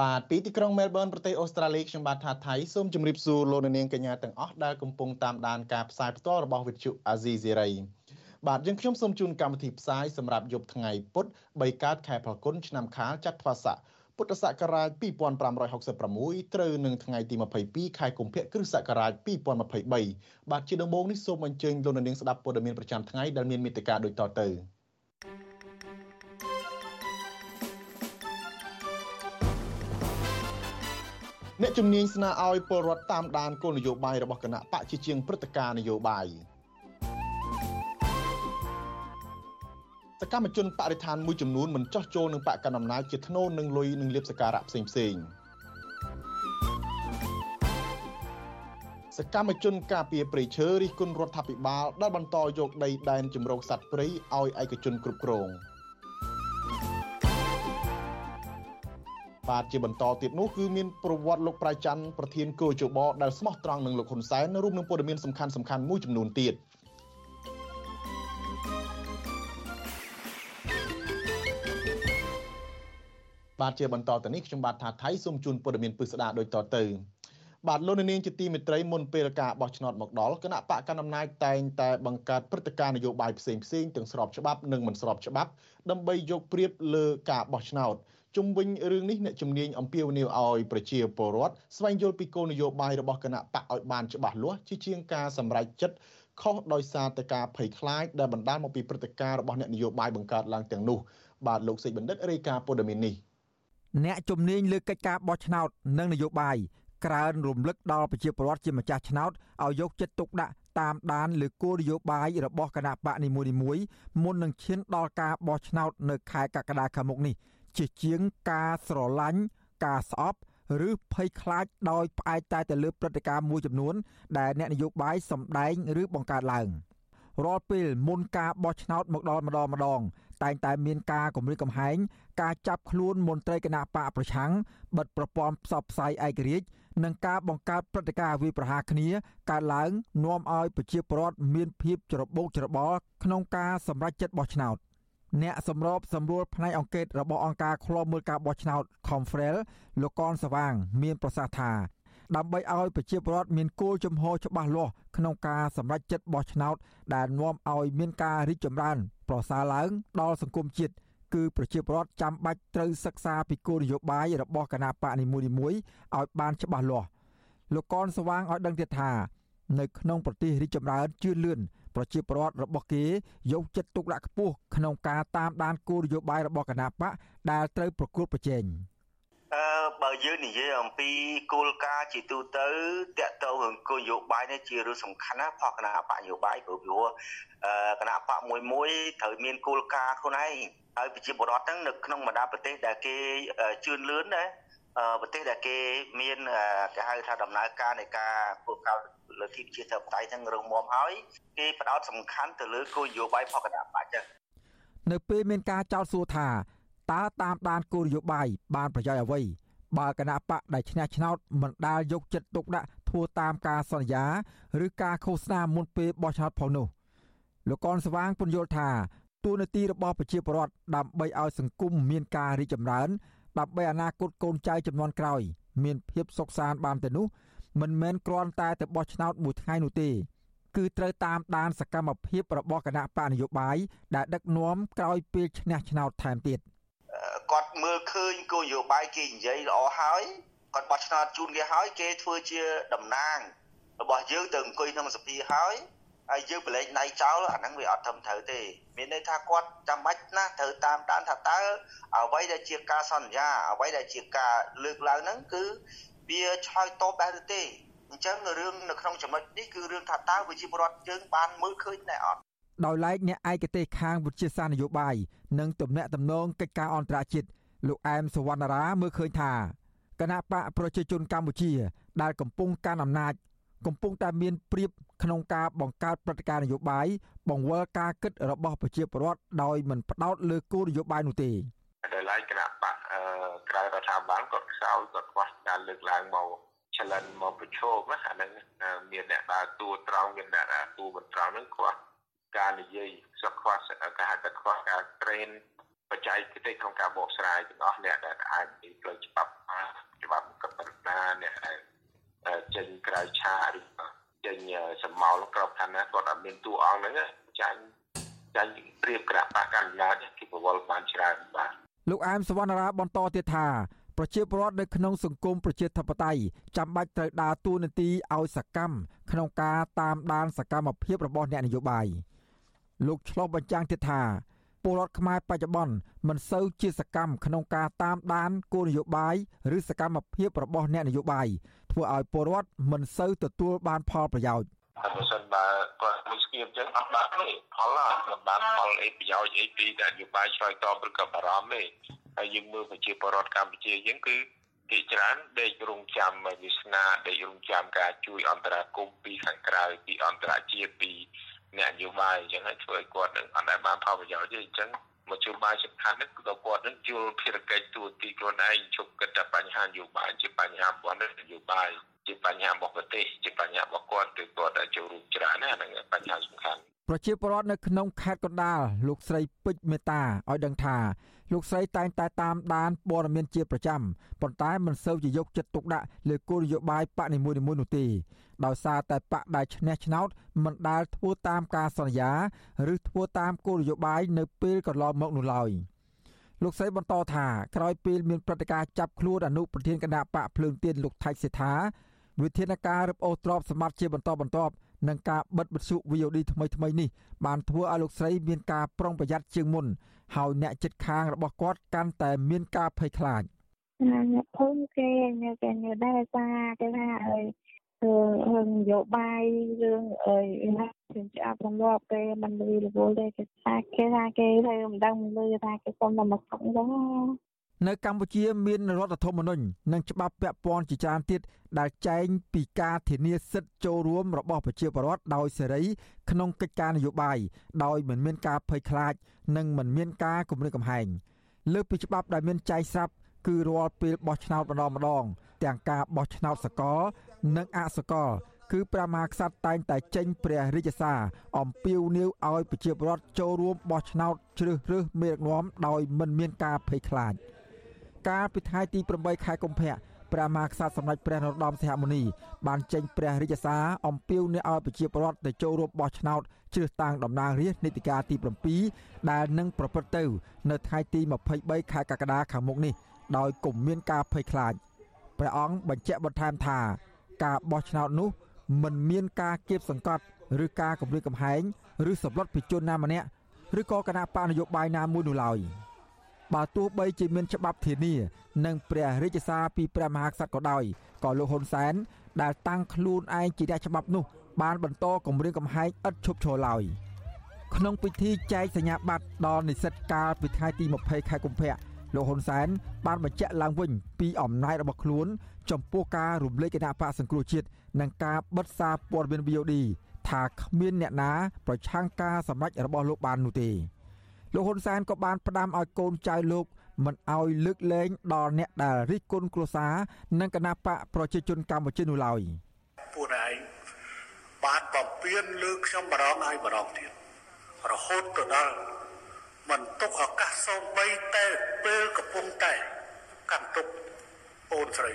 បាទពីទីក្រុងមែលប៊នប្រទេសអូស្ត្រាលីខ្ញុំបាទថាថៃសូមជម្រាបសួរលោកអ្នកនាងកញ្ញាទាំងអស់ដែលកំពុងតាមដានការផ្សាយផ្ទាល់របស់ Vuthu Azizi Serai បាទយើងខ្ញុំសូមជូនកម្មវិធីផ្សាយសម្រាប់យប់ថ្ងៃពុធ3កើតខែផលគុណឆ្នាំខាលចត្វាស័កពុទ្ធសករាជ2566ត្រូវនឹងថ្ងៃទី22ខែកុម្ភៈគ្រិស្តសករាជ2023បាទជាដំបូងនេះសូមអញ្ជើញលោកនាងស្ដាប់ព័ត៌មានប្រចាំថ្ងៃដែលមានមេត្តាដូចតទៅ អ្នកជំនាញស្នើឲ្យពលរដ្ឋតាមដានគោលនយោបាយរបស់គណៈបកជាជាងព្រឹត្តិការណ៍នយោបាយសកម្មជនបរិស្ថានមួយចំនួនមិនចោះចូលនឹងបកកណ្ដាលអំណាចជាធ្នូនឹងលុយនឹងលៀបសការៈផ្សេងផ្សេងសកម្មជនការពារព្រៃឈើរិះគន់រដ្ឋាភិបាលដែលបន្តយកដីដែនជំរកសត្វព្រៃឲ្យឯកជនគ្រប់គ្រង បាទជាបន្តទៀតនោះគឺមានប្រវត្តិលោកប្រៃច័ន្ទប្រធានគោជបដែលស្មោះត្រង់នឹងលោកហ៊ុនសែនរួមនឹងព័ត៌មានសំខាន់សំខាន់មួយចំនួនទៀត។បាទជាបន្តទៅនេះខ្ញុំបាទថាថៃសូមជូនព័ត៌មានពិស្ដាដូចតទៅបាទលោកនាងជាទីមេត្រីមុនពេលការបោះឆ្នោតមកដល់គណៈបកកណ្ដាលអំណាចតែងតែបង្កើតព្រឹត្តិការណ៍នយោបាយផ្សេងផ្សេងទាំងស្របច្បាប់និងមិនស្របច្បាប់ដើម្បីយកព្រៀបលើការបោះឆ្នោត ជុំវិញរឿងនេះអ្នកជំនាញអំពាវនាវឲ្យប្រជាពលរដ្ឋស្វែងយល់ពីគោលនយោបាយរបស់គណៈបកឲ្យបានច្បាស់លាស់ជាជាងការសម្រេចចិត្តខុសដោយសារតែការភ័យខ្លាចដែលបណ្ដាលមកពីព្រឹត្តិការណ៍របស់អ្នកនយោបាយបង្កើតឡើងទាំងនោះបាទលោកសេចបណ្ឌិតរាយការណ៍ព័ត៌មាននេះអ្នកជំនាញលើកិច្ចការបោះឆ្នោតនិងនយោបាយក្រើនរំលឹកដល់ប្រជាពលរដ្ឋជាម្ចាស់ឆ្នោតឲ្យយកចិត្តទុកដាក់តាមដានលើគោលនយោបាយរបស់គណៈបកនីមួយៗមុននឹងឈានដល់ការបោះឆ្នោតនៅខែកក្កដាខាងមុខនេះ ជាជាងការស្រឡាញ់ការស្អប់ឬភ័យខ្លាចដោយផ្អែកតែទៅលើព្រឹត្តិការណ៍មួយចំនួន ដែលអ្នកនយោបាយសម្ដែងឬបង្កើតឡើងរាល់ពេលមុនការបោះឆ្នោតមកដល់ម្ដងម្ដង តែងតែមានការគម្រាមកំហែងការចាប់ខ្លួនមន្ត្រីគណៈបកប្រឆាំងបិទប្រព័ន្ធផ្សព្វផ្សាយឯករាជ្យនិងការបង្កើតព្រឹត្តិការណ៍វិប្រហាគ្នាកើតឡើងនាំឲ្យប្រជាពលរដ្ឋមានភាពច្របូកច្របល់ក្នុងការសម្រេចចិត្តបោះឆ្នោត អ្នកសម្របសម្រួលផ្នែកអង្គការរបស់អង្គការឃ្លាំមើលការបោះឆ្នោត Confrel លោកកនសវាង មានប្រសាសន៍ថាដើម្បីឲ្យប្រជាពលរដ្ឋមានគោលជំហរច្បាស់លាស់ក្នុងការសម្រេចចិត្តបោះឆ្នោត ដែលនាំឲ្យមានការរីកចម្រើន ប្រសើរឡើងដល់សង្គមជាតិគឺប្រជាពលរដ្ឋចាំបាច់ត្រូវសិក្សាពីគោលនយោបាយរបស់គណៈបកនីមួយៗឲ្យបានច្បាស់លាស់លោកកនស្វាងឲ្យដឹងទៀតថា នៅក្នុងប្រទេសរីកចម្រើនជឿនលឿន ប្រជាពលរដ្ឋរបស់គេយកចិត្តទុកដាក់ខ្ពស់ក្នុងការតាមដានគោលនយោបាយរបស់គណៈបកដែលត្រូវប្រកួតប្រជែង។អឺបើយើងនិយាយអំពីគោលការណ៍ជាទូទៅតកតងរឿងគោលនយោបាយនេះជារឿងសំខាន់ណាស់ផកគណៈបកនយោបាយព្រោះព្រោះគណៈបកមួយមួយត្រូវមានគោលការណ៍ខ្លួនឯងហើយប្រជាពលរដ្ឋហ្នឹងនៅក្នុងបណ្ដាប្រទេសដែលគេជឿនលឿនណា ប្រទេសដែលគេមានគេហៅថាដំណើរការនៃការគោលការណ៍លើទីជាធិបតេយ្យហ្នឹងរឹងមាំហើយគេផ្ដោតសំខាន់ទៅលើគោលនយោបាយផកគណៈបកចឹងនៅពេលមានការចោទសួរថាតើតាមដានគោលនយោបាយបានប្រយោជន៍អ្វីបើគណៈបកដែលឈ្នះឆ្នោតមិនដាល់យកចិត្តទុកដាក់ធ្វើតាមការសន្យាឬការឃោសនាមុនពេលបោះឆ្នោតផងនោះលោកកនស្វាងពន្យល់ថាទូនាទីរបស់ប្រជាពលរដ្ឋដើម្បីឲ្យសង្គមមានការរីកចម្រើន ដើម្បីអនាគតកូនចៅចំនួនក្រោយ មានភាពសុខសាន្តបានទៅនោះមិនមែនគ្រាន់តែទៅបោះឆ្នោតមួយថ្ងៃនោះទេគឺត្រូវតាមដានសកម្មភាពរបស់គណៈបកនយោបាយដែលដឹកនាំក្រោយពេលឈ្នះឆ្នោតថែមទៀត។គាត់មើលឃើញគោលនយោបាយគេនិយាយល្អហើយគាត់បោះឆ្នោតជូនគេហើយគេធ្វើជាតំណាងរបស់យើងទៅអង្គុយក្នុងសភាហើយ ហើយយើងប្រឡែងដៃចោលអាហ្នឹងវាអត់ត្រឹមត្រូវទេមានន័យថាគាត់ចាំបាច់ណាស់ត្រូវតាមដានថាតើអ្វីដែលជាការសន្យាអ្វីដែលជាការលើកឡើងហ្នឹងគឺវាឆ្លើយតបដែរឬទេអញ្ចឹងរឿងនៅក្នុងចំណុចនេះគឺរឿងថាតើវិជាបរដ្ឋយើងបានមើលឃើញដែរអត់ដោយឡែកអ្នកឯកទេសខាងវិទ្យាសាស្ត្រនយោបាយនិងទំនាក់ទំនងកិច្ចការអន្តរជាតិលោកអែមសវណ្ណរាមើលឃើញថាគណៈបកប្រជាជនកម្ពុជា ដែលកំពុងកាន់អំណាចកំពុងតែមានព្រៀប ក្នុងការបង្កើតព្រឹត្តិការណ៍នយោបាយបង្វិលការគិតរបស់ប្រជាពលរដ្ឋដោយមិនផ្ដោតលើគោលនយោបាយនោះទេដែលឡែកគណៈបកក្រៅរដ្ឋាភិបាលគាត់ខ្សោយគាត់ខ្វះការលើកឡើងមកចលនមកប្រឈមណាអាហ្នឹងមានអ្នកដើរតួត្រង់មានអ្នកដើរតួមិនត្រង់ហ្នឹងខ្វះការនិយាយសខ្វះការហៅថាខ្វះការ train បច្ចេកទេសក្នុងការបកស្រាយទាំងអស់អ្នកដែលអាចពីផ្លូវច្បាប់ច្បាប់កណ្ដាលអ្នកដែលចេញក្រៅឆាឬ ចេញសមោលក្របខណ្ឌណាគាត់អត់មានតួអង្គហ្នឹងចាញ់ចាញ់ព្រៀបក្រាបបកកណ្ដាលគេប្រវល់បានច្រើនបាទលោកអែមសវណ្ណរាបន្តទៀតថាប្រជាពលរដ្ឋនៅក្នុងសង្គមប្រជាធិបតេយ្យចាំបាច់ត្រូវដើរតួនាទីឲ្យសកម្មក្នុងការតាមដានសកម្មភាពរបស់អ្នកនយោបាយលោកឆ្លុះបញ្ចាំងទៀតថា ពលរដ្ឋខ្មែរបច្ចុប្បន្នមិនសូវជាសកម្មក្នុងការតាមដានគោលនយោបាយឬសកម្មភាពរបស់អ្នកនយោបាយធ្វើឲ្យពលរដ្ឋមិនសូវទទួលបានផលប្រយោជន៍បើសិនបើគាត់មួយស្គៀបចឹងអត់បានទេផលអត់បានផលអីប្រយោជន៍អីពីនយោបាយឆ្លើយតបឬក៏បារម្ភទេហើយយើងមើលប្រជាពលរដ្ឋកម្ពុជាយើងគឺគេច្រើនដេករងចាំវាសនាដេករងចាំការជួយអន្តរាគមពីខាងក្រៅពីអន្តរជាតិពី អ្នកនយោបាយអញ្ចឹងហើយធ្វើឲ្យគាត់នឹងអត់ដែលបានផលប្រយោជន៍ទេអញ្ចឹងមកជួបបាយសំខាន់នេះគឺគាត់នឹងយល់ភារកិច្ចទូទីខ្លួនឯងជប់គិតតែបញ្ហានយោបាយជាបញ្ហារបស់នយោបាយជាបញ្ហារបស់ប្រទេសជាបញ្ហារបស់គាត់គឺគាត់ដែលចូលរួមច្រើនណាហ្នឹងបញ្ហាសំខាន់ប្រជាពលរដ្ឋនៅក្នុងខេត្តកណ្ដាលលោកស្រីពេជ្រមេតាឲ្យដឹងថាលោកស្រីតែងតែតាមដានព័ត៌មានជាប្រចាំ ប៉ុន្តែមិនសូវជាយកចិត្តទុកដាក់លើគោលនយោបាយបកនីមួយៗនោះទេដោយសារតែបកដែលឈ្នះឆ្នោតមិនដែលធ្វើតាមការសន្យាឬធ្វើតាមគោលនយោបាយនៅពេលកន្លងមកនោះឡើយលោកស្រីបន្តថាក្រោយពេលមានព្រឹត្តិការណ៍ចាប់ខ្លួនអនុប្រធានគណៈបកភ្លើងទៀនលោកថៃសេថាវិធានការរឹបអូសទ្របសម្បត្តិជាបន្តបន្ទាប់នឹងការបិទវិទ្យុ VOD ថ្មីថ្មីនេះបានធ្វើឲ្យលោកស្រីមានការប្រុងប្រយ័ត្នជាងមុនហើយអ្នកចិត្តខាងរបស់គាត់កាន់តែមានការភ័យខ្លាច អ្នកភូមិគេអ្នកគេដែរថាគេថាអើយរឿងនយោបាយរឿងអីណាខ្ញុំជាអត់រំលាប់គេមិនលឺរវល់ទេគេថាគេថាគេទៅមិនដឹងមិនលឺថាគេសុំតែមកសុំអញ្ចឹងនៅកម្ពុជាមានរដ្ឋធម្មនុញ្ញនិងច្បាប់ពាក់ព័ន្ធជាច្រើនទៀតដែលចែងពីការធានាសិទ្ធិចូលរួមរបស់ប្រជាពលរដ្ឋដោយសេរីក្នុងកិច្ចការនយោបាយដោយមិនមានការភ័យខ្លាច និងមិនមានការគំរាមកំហែងលើពីច្បាប់ដែលមានចែងស្រាប់ គឺរាល់ពេលបោះឆ្នោតម្ដងម្ដង ទាំងការបោះឆ្នោតសកល និងអសកល គឺព្រះមហាក្សត្រតែងតែចេញព្រះរាជសារអំពាវនាវឲ្យប្រជាពលរដ្ឋចូលរួមបោះឆ្នោតជ្រើសរើសមេដឹកនាំដោយមិនមានការភ័យខ្លាច។កាលពីថ្ងៃទី8ខែកុម្ភៈព្រះមហាក្សត្រសម្ដេចព្រះនរោត្តមសីហមុនីបានចេញព្រះរាជសារអំពាវនាវឲ្យប្រជាពលរដ្ឋទៅចូលរួមបោះឆ្នោតជ្រើសតាំងតំណាងរាស្ត្រនីតិកាលទី7ដែលនឹងប្រព្រឹត្តទៅ នៅថ្ងៃទី23ខែកក្កដាខាងមុខនេះ ដោយគុំមានការភ័យខ្លាចព្រះអង្គបញ្ជាក់បន្ថែមថាការបោះឆ្នោតនោះមិនមានការគៀបសង្កត់ឬការគំរាមកំហែងឬសម្លុតពីជនណាម្នាក់ឬក៏គណៈបកនយោបាយណាមួយនោះឡើយ។បើទោះបីជាមានច្បាប់ធានា និងព្រះរាជសារពីព្រះមហាក្សត្រក៏ដោយក៏លោកហ៊ុនសែនដែលតាំងខ្លួនឯងជាអ្នកច្បាប់នោះបានបន្តគម្រាមកំហែងឥតឈប់ឈរឡើយក្នុងពិធីចែកសញ្ញាបត្រដល់និស្សិតកាលពីថ្ងៃទី20ខែកុម្ភៈ លោកហ៊ុនសែនបានបញ្ជាក់ឡើងវិញពីអំណាចរបស់ខ្លួន ចំពោះការរំលែកគណៈបកសង្គ្រោះជាតិនិងការបិទសារព័ត៌មាន VOD ថាគ្មានអ្នកណាប្រឆាំងការសម្រេចរបស់លោកបាននោះទេលោកហ៊ុនសែនក៏បានផ្ដាំឲ្យកូនចៅលោកមិនឲ្យលើកលែងដល់អ្នកដែលរិះគន់គ្រួសារនិងគណៈបកប្រជាជនកម្ពុជានោះឡើយពួកឯងបានបំពេញលើខ្ញុំបរងឲ្យបរងទៀតរហូតទៅដល់ មិនទុកឱកាសសូម្បីតែពេលកំពុងតែកាន់ទុកអូនស្រី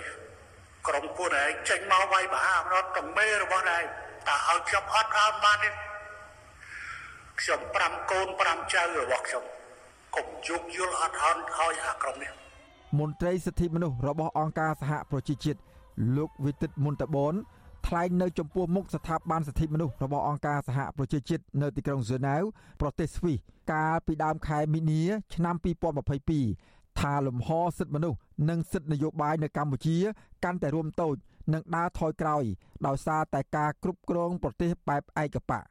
ក្រុមពួកឯងចេញមកវាយបហារត់តមេរបស់ឯងតើឲ្យខ្ញុំអត់អត់បានទេខ្ញុំ5កូន5ចៅរបស់ខ្ញុំកុំយោគយល់អត់ហន់ឲ្យអាក្រុមនេះមន្ត្រីសិទ្ធិមនុស្សរបស់អង្គការសហប្រជាជាតិលោកវិទិតមុនតបនថ្លែងនៅចំពោះមុខស្ថាប័នសិទ្ធិមនុស្សរបស់អង្គការសហប្រជាជាតិនៅទីក្រុងហ្សឺណែវប្រទេសស្វីស កាលពីដើមខែមីនា ឆ្នាំ2022ថាលំហសិទ្ធិមនុស្សនិងសិទ្ធិនយោបាយនៅកម្ពុជា កាន់តែរួមតូចនិងដើរថយក្រោយ ដោយសារតែការគ្រប់គ្រងប្រទេសបែបឯកបក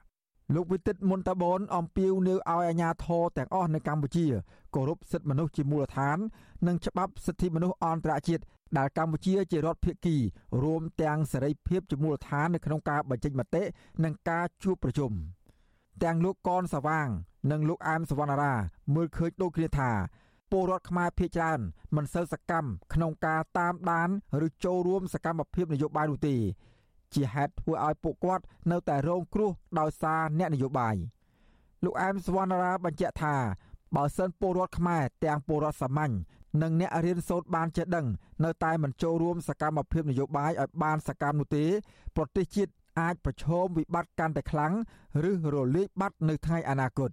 លោកវិទិតមុនតាបនអំពាវនាវឲ្យអាជ្ញាធរទាំងអស់នៅកម្ពុជាគោរពសិទ្ធិមនុស្សជាមូលដ្ឋាន និងច្បាប់សិទ្ធិមនុស្សអន្តរជាតិដែលកម្ពុជាជារដ្ឋភាគីរួមទាំងសេរីភាពជាមូលដ្ឋាននៅក្នុងការបញ្ចេញមតិនិងការជួបប្រជុំទាំងលោកកនសវាង និងលោកអែមសវណ្ណារាមើលឃើញដូចគ្នាថាពលរដ្ឋខ្មែរភៀសច្រើនមិនសូវសកម្មក្នុងការតាមដានឬចូលរួមសកម្មភាពនយោបាយនោះទេជាហេតុធ្វើឲ្យពួកគាត់នៅតែរងគ្រោះដោយសារអ្នកនយោបាយលោកអែមសវណ្ណារាបញ្ជាក់ថាបើសិនពលរដ្ឋខ្មែរទាំងពលរដ្ឋសាមញ្ញនិងអ្នករៀនសូត្របានចេះដឹង នៅតែមិនចូលរួមសកម្មភាពនយោបាយឲ្យបានសកម្មនោះទេប្រទេសជាតិអាចប្រឈមវិបត្តិកាន់តែខ្លាំងឬរលាយបាត់នៅថ្ងៃអនាគត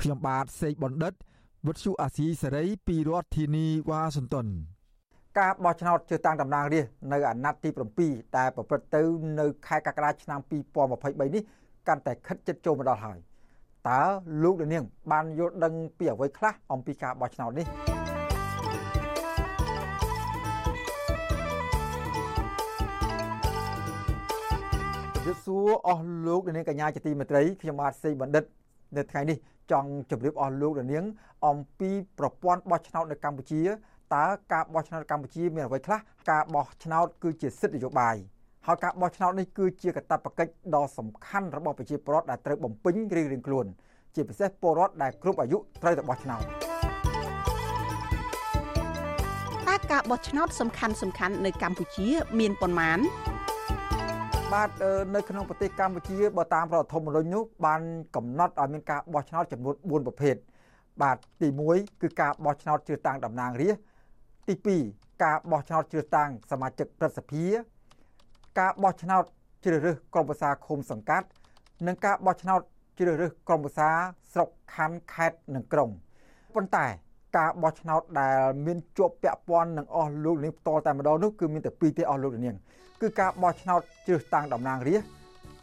ខ្ញុំបាទសេកបណ្ឌិតវុទ្ធុអាស៊ីសេរីពីរដ្ឋធានីវ៉ាស៊ីនតោនការបោះឆ្នោតជ្រើសតាំងតំណាងរាស្ត្រនៅអាណត្តិទី7ដែលប្រព្រឹត្តទៅនៅខែកក្កដាឆ្នាំ2023នេះកាន់តែខិតជិតចូលមកដល់ហើយតើលោកនាង បានយល់ដឹងពីអ្វីខ្លះអំពីការបោះឆ្នោតនេះយល់សួរអស់លោកនាងកញ្ញាជាទីមេត្រីខ្ញុំបាទសេបណ្ឌិតនៅថ្ងៃនេះ ចង់ជម្រាបអស់លោកនាង អំពីប្រព័ន្ធបោះឆ្នោតនៅកម្ពុជាតើការបោះឆ្នោតកម្ពុជាមានអ្វីខ្លះការបោះឆ្នោតគឺជាសិទ្ធិនយោបាយហើយការបោះឆ្នោតនេះគឺជាកាតព្វកិច្ចដ៏សំខាន់របស់ប្រជាពលរដ្ឋដែលត្រូវបំពេញរៀងៗខ្លួន ជាពិសេសពលរដ្ឋដែលគ្រប់អាយុត្រូវតែបោះឆ្នោតតើការបោះឆ្នោតសំខាន់សំខាន់នៅកម្ពុជា មានប៉ុន្មាន បាទនៅក្នុងប្រទេសកម្ពុជាបើតាមរដ្ឋធម្មនុញ្ញនោះបានកំណត់ឲ្យមានការបោះឆ្នោតចំនួន4ប្រភេទបាទទី1គឺការបោះឆ្នោតជ្រើសតាំងតំណាងរាស្ត្រទី2ការបោះឆ្នោតជ្រើសតាំងសមាជិកព្រឹទ្ធសភា ការបោះឆ្នោតជ្រើសរើសក្រុមប្រឹក្សាឃុំសង្កាត់ និងការបោះឆ្នោតជ្រើសរើសក្រុមប្រឹក្សាស្រុកខណ្ឌខេត្តនិងក្រុងប៉ុន្តែ ការបោះឆ្នោតដែលមានជាប់ពាក់ព័ន្ធនឹងអស់លោកនាងផ្ទាល់តែម្ដងនោះគឺមានតែពីរទេអស់លោកនាងគឺការបោះឆ្នោតជ្រើសតាំងតំណាងរាស្ត្រ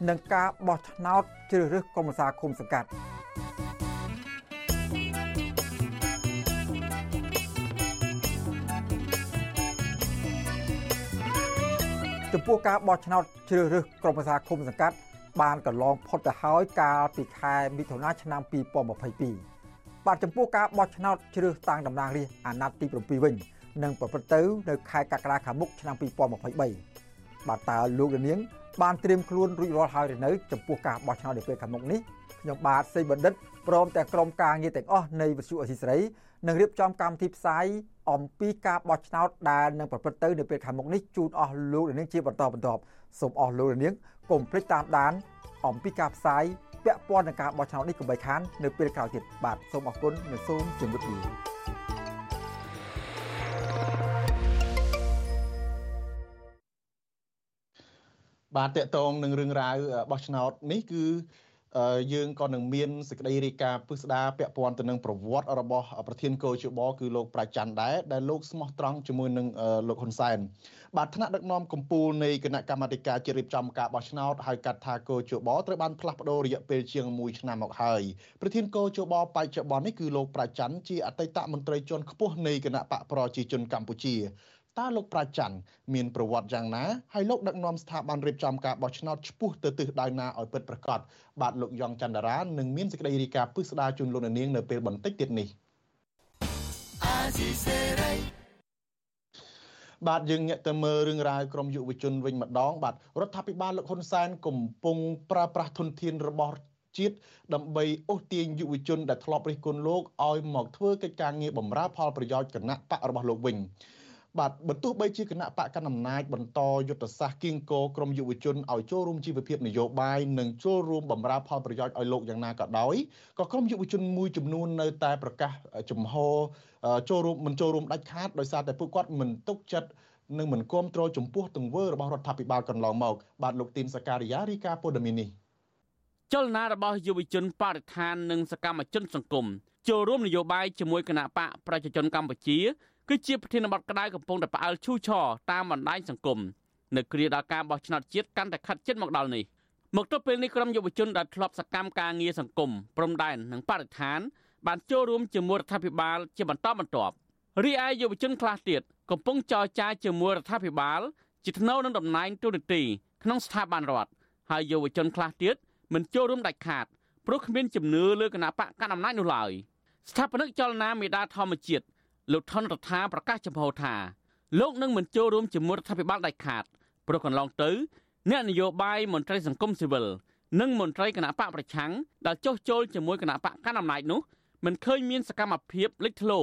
និងការបោះឆ្នោតជ្រើសរើសក្រុមប្រឹក្សាឃុំសង្កាត់ចំពោះការបោះឆ្នោតជ្រើសរើសក្រុមប្រឹក្សាឃុំសង្កាត់បានកន្លងផុតទៅហើយកាលពីខែមិថុនាឆ្នាំ2022 បាទចំពោះការបោះឆ្នោតជ្រើសតាំងតំណាងរាស្ត្រអាណត្តិទី7វិញនឹងប្រព្រឹត្តទៅនៅខែកក្កដាខាងមុខឆ្នាំ2023បាទតើលោកនាង បានត្រៀមខ្លួនរួចរាល់ហើយឬនៅចំពោះការបោះឆ្នោតនាពេលខាងមុខនេះខ្ញុំបាទសេបណ្ឌិតព្រមទាំងក្រុមការងារទាំងអស់នៃវិទ្យុអសីសេរីនឹងរៀបចំកម្មវិធីផ្សាយអំពីការបោះឆ្នោតដែលនឹងប្រព្រឹត្តទៅនៅពេលខាងមុខនេះជូនអស់លោកនាងជាបន្តបន្ទាប់សូមអស់លោកនាង កុំភ្លេចតាមដាន អំពីការផ្សាយពាក់ព័ន្ធនឹងការបោះឆ្នោតនេះកុំបីខាននៅពេលក្រោយទៀតបាទសូមអរគុណនិងសូមជម្រាបលាបាទតកតងនឹងរឿងរ៉ាវបោះឆ្នោតនេះគឺ យើងក៏នឹងមានសេចក្តីរាយការណ៍ពិស្ដារពាក់ព័ន្ធទៅនឹងប្រវត្តិរបស់ប្រធានកោជបគឺលោកប្រាច័ន្ទដែរដែលលោកស្មោះត្រង់ជាមួយនឹងលោកហ៊ុនសែនបាទថ្នាក់ដឹកនាំកម្ពុជានៃគណៈកម្មាធិការជាតិរៀបចំការបោះឆ្នោតហៅកាត់ថាកោជបត្រូវបានផ្លាស់ប្ដូររយៈពេលជាង1ឆ្នាំមកហើយប្រធានកោជបបច្ចុប្បន្ននេះគឺលោកប្រាច័ន្ទជាអតីតមន្ត្រីជាន់ខ្ពស់នៃគណៈបកប្រជាជនកម្ពុជា តើលោកប្រាច័ន្ទមានប្រវត្តិយ៉ាងណាហើយលោកដឹកនាំស្ថាប័នរៀបចំការបោះឆ្នោតឆ្ពោះទៅទិសដៅណាឲ្យពិតប្រាកដបាទលោកយ៉ងច័ន្ទរានឹងមានសេចក្តីរាយការណ៍ពិស្ដារជូនលោកនាងនៅពេលបន្តិចទៀតនេះបាទយើងងាកទៅមើលរឿងរ៉ាវក្រមយុវជនវិញម្ដង បាទរដ្ឋាភិបាលលោកហ៊ុនសែនកំពុងប្រើប្រាស់ធនធានរបស់ជាតិដើម្បីអូសទាញយុវជនដែលធ្លាប់រិះគន់លោកឲ្យមកធ្វើកិច្ចការងារបម្រើផលប្រយោជន៍គណៈបករបស់លោកវិញ បាទបើទោះបីជាគណៈបកកណ្ដាលអំណាចបន្តយុទ្ធសាស្ត្រគៀងគរក្រមយុវជនឲ្យចូលរួមជីវភាពនយោបាយនិងចូលរួមបម្រើផលប្រយោជន៍ឲ្យលោកយ៉ាងណាក៏ដោយក៏ក្រមយុវជនមួយចំនួននៅតែប្រកាសចំហចូលរួមមិនចូលរួមដាច់ខាតដោយសារតែពួកគាត់មិនទុកចិត្តនិងមិនគ្រប់គ្រងចំពោះទង្វើរបស់រដ្ឋាភិបាលកន្លងមកបាទលោកទីនសការីយ៉ារីកាព័ត៌មាននេះចលនារបស់យុវជនបរិស្ថាននិងសកម្មជនសង្គមចូលរួមនយោបាយជាមួយគណៈបកប្រជាជនកម្ពុជា គឺជាប្រធានបទក្តៅកំពុងតែផ្អើលឈូឆរតាមបណ្ដាញសង្គមនៅគ្រាដល់ការបោះឆ្នោតជាតិកាន់តែខិតជិតមកដល់នេះមកទល់ពេលនេះក្រុមយុវជនដែលធ្លាប់សកម្មការងារសង្គមព្រំដែននិងបរិស្ថាន បានចូលរួមជាមួយរដ្ឋាភិបាល ជាបន្តបន្ទាប់រីឯយុវជនខ្លះទៀតកំពុងចរចាជាមួយរដ្ឋាភិបាលជាថ្នូវនឹងតំណែងទូរនីតិក្នុងស្ថាប័នរដ្ឋហើយយុវជនខ្លះទៀតមិនចូលរួមដាច់ខាតព្រោះគ្មានជំនឿលើគណៈបកកណ្ដាលអំណាចនោះឡើយស្ថាបនិកចលនាមេដាធម្មជាតិ លោកថនរដ្ឋាប្រកាសចំហថាលោកនឹងមិនចូលរួមជាមួយរដ្ឋាភិបាលដាច់ខាតព្រោះកន្លងទៅអ្នកនយោបាយមន្ត្រីសង្គមស៊ីវិលនិងមន្ត្រីគណៈបកប្រឆាំងដែលចុះចូលជាមួយគណៈបកកណ្ដាលអំណាចនោះមិនឃើញមានសកម្មភាពលេចធ្លោ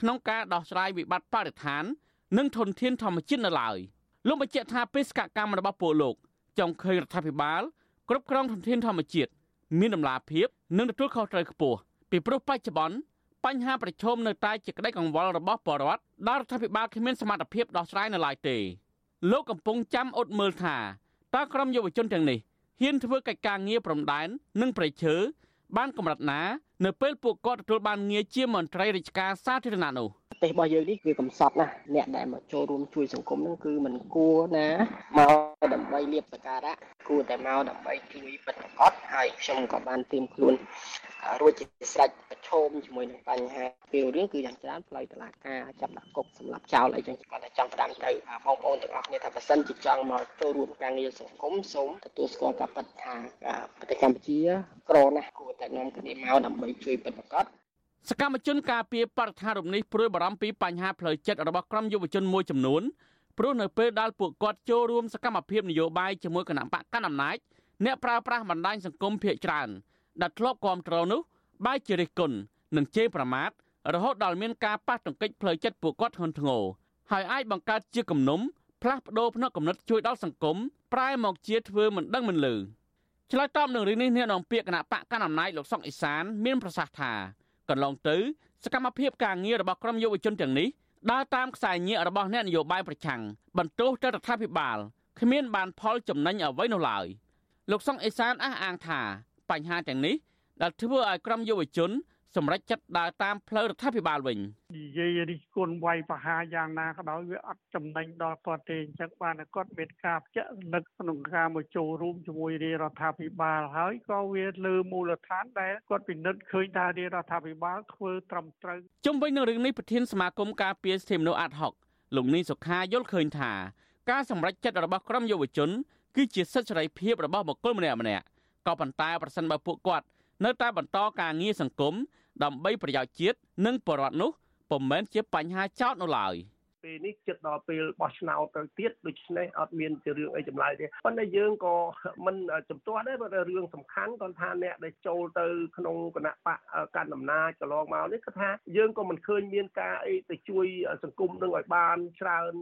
ក្នុងការដោះស្រាយវិបត្តិបរិស្ថាន និងធនធានធម្មជាតិនៅឡើយលោកបញ្ជាក់ថាបេសកកម្មរបស់ពលលោកចង់ឃើញរដ្ឋាភិបាលគ្រប់គ្រងធនធានធម្មជាតិមានដំណាភាពនិងទទួលខុសត្រូវខ្ពស់ពីព្រោះបច្ចុប្បន្ន បញ្ហាប្រឈមនៅតែជាក្តីកង្វល់របស់ប្រជាពលរដ្ឋដែលរដ្ឋាភិបាលគ្មានសមត្ថភាពដោះស្រាយនៅឡើយទេលោកកំពុងចាំអត់មើលថាតើក្រុមយុវជនទាំងនេះហ៊ានធ្វើកិច្ចការងារព្រំដែននិងប្រៃឈើបានកម្រិតណា នៅពេលពួកគាត់ទទួលបានងារជាមន្ត្រីរាជការសាធារណៈនោះ ទេសរបស់យើងនេះវាកំសត់ណាស់អ្នកដែលមកចូលរួមជួយសង្គមហ្នឹងគឺមិនគួរណាមកដើម្បីលៀបសការៈគួរតែមកដើម្បីជួយបិទប្រកបហើយខ្ញុំក៏បានត្រៀមខ្លួនរួចជាស្រេចប្រឈមជាមួយនឹងបញ្ហាពេលរឿងគឺយ៉ាងច្រើនផ្លូវតឡាការចាប់ដាក់គុកសម្រាប់ចោលអីចឹងគាត់តែចង់ផ្ដាំទៅបងប្អូនទាំងអស់គ្នាថាបើសិនជាចង់មកចូលរួមការងារសង្គមសូមទទួលស្គាល់ការពិតថាប្រទេសកម្ពុជាក្រណាស់គួរតែនាំគ្នាមកដើម្បីជួយបិទប្រកប សកម្មជនការពារបរិស្ថានរូបនេះព្រួយបារម្ភពីបញ្ហាផ្លូវចិត្តរបស់ក្រុមយុវជនមួយចំនួនព្រោះនៅពេលដែលពួកគាត់ចូលរួមសកម្មភាពនយោបាយជាមួយគណៈបកកណ្ដាលអំណាចអ្នកប្រើប្រាស់បណ្ដាញសង្គមភាគច្រើនដែលធ្លាប់គ្រប់គ្រងនោះបែរជារិះគន់និងជេរប្រមាថរហូតដល់មានការប៉ះទង្គិចផ្លូវចិត្តពួកគាត់ធ្ងន់ធ្ងរហើយអាចបង្កើតជាគំនុំផ្លាស់ប្ដូរផ្នត់គំនិតជួយដល់សង្គមប្រែមកជាធ្វើមិនដឹងមិនលឺឆ្លើយតបនឹងរឿងនេះអ្នកនាំពាក្យគណៈបកកណ្ដាលអំណាចលោកសុកអេសានមានប្រសាសន៍ថា កន្លងទៅសកម្មភាពការងាររបស់ក្រុមយុវជនទាំងនេះដើរតាមខ្សែញាក់របស់អ្នកនយោបាយប្រឆាំងបន្ទោសទៅរដ្ឋាភិបាលគ្មានបានផលចំណេញអ្វីនោះឡើយលោកសុងអេសានអះអាងថាបញ្ហាទាំងនេះដែលធ្វើឲ្យក្រុមយុវជន សម្រេចចិត្តដើរតាមផ្លូវរដ្ឋាភិបាលវិញនិយាយរិះគន់វាយប្រហារយ៉ាងណាក៏ដោយវាអត់ចំណេញដល់គាត់ទេអញ្ចឹងបានគាត់មានការភ្ជាក់នឹកក្នុងការមកចូលរួមជាមួយរាជរដ្ឋាភិបាលហើយក៏វាលើមូលដ្ឋានដែលគាត់ពិនិត្យឃើញថារាជរដ្ឋាភិបាលធ្វើត្រឹមត្រូវជុំវិញនឹងរឿងនេះប្រធានសមាគមការពារសិទ្ធិមនុស្សអាត់ហុកលោកនីសុខាយល់ឃើញថាការសម្រេចចិត្តរបស់ក្រុមយុវជនគឺជាសិទ្ធិសេរីភាពរបស់បុគ្គលម្នាក់ម្នាក់ក៏ប៉ុន្តែប្រសិនបើពួកគាត់នៅតែបន្តការងារសង្គម ដើម្បីប្រយោជន៍ជាតិនិងបរដ្ឋនោះពុំមែនជាបញ្ហាចោតនោះឡើយពេលនេះចិត្តដល់ពេលបោះឆ្នោតទៅទៀតដូច្នេះអត់មានជារឿងអីចម្លើយទេប៉ុន្តែយើងក៏មិនចំទាស់ដែរព្រោះរឿងសំខាន់គាត់ថាអ្នកដែលចូលទៅក្នុងគណៈបកកាន់អំណាចកន្លងមកនេះគាត់ថាយើងក៏មិនឃើញមានការអីទៅជួយសង្គមនឹងឲ្យបានច្រើន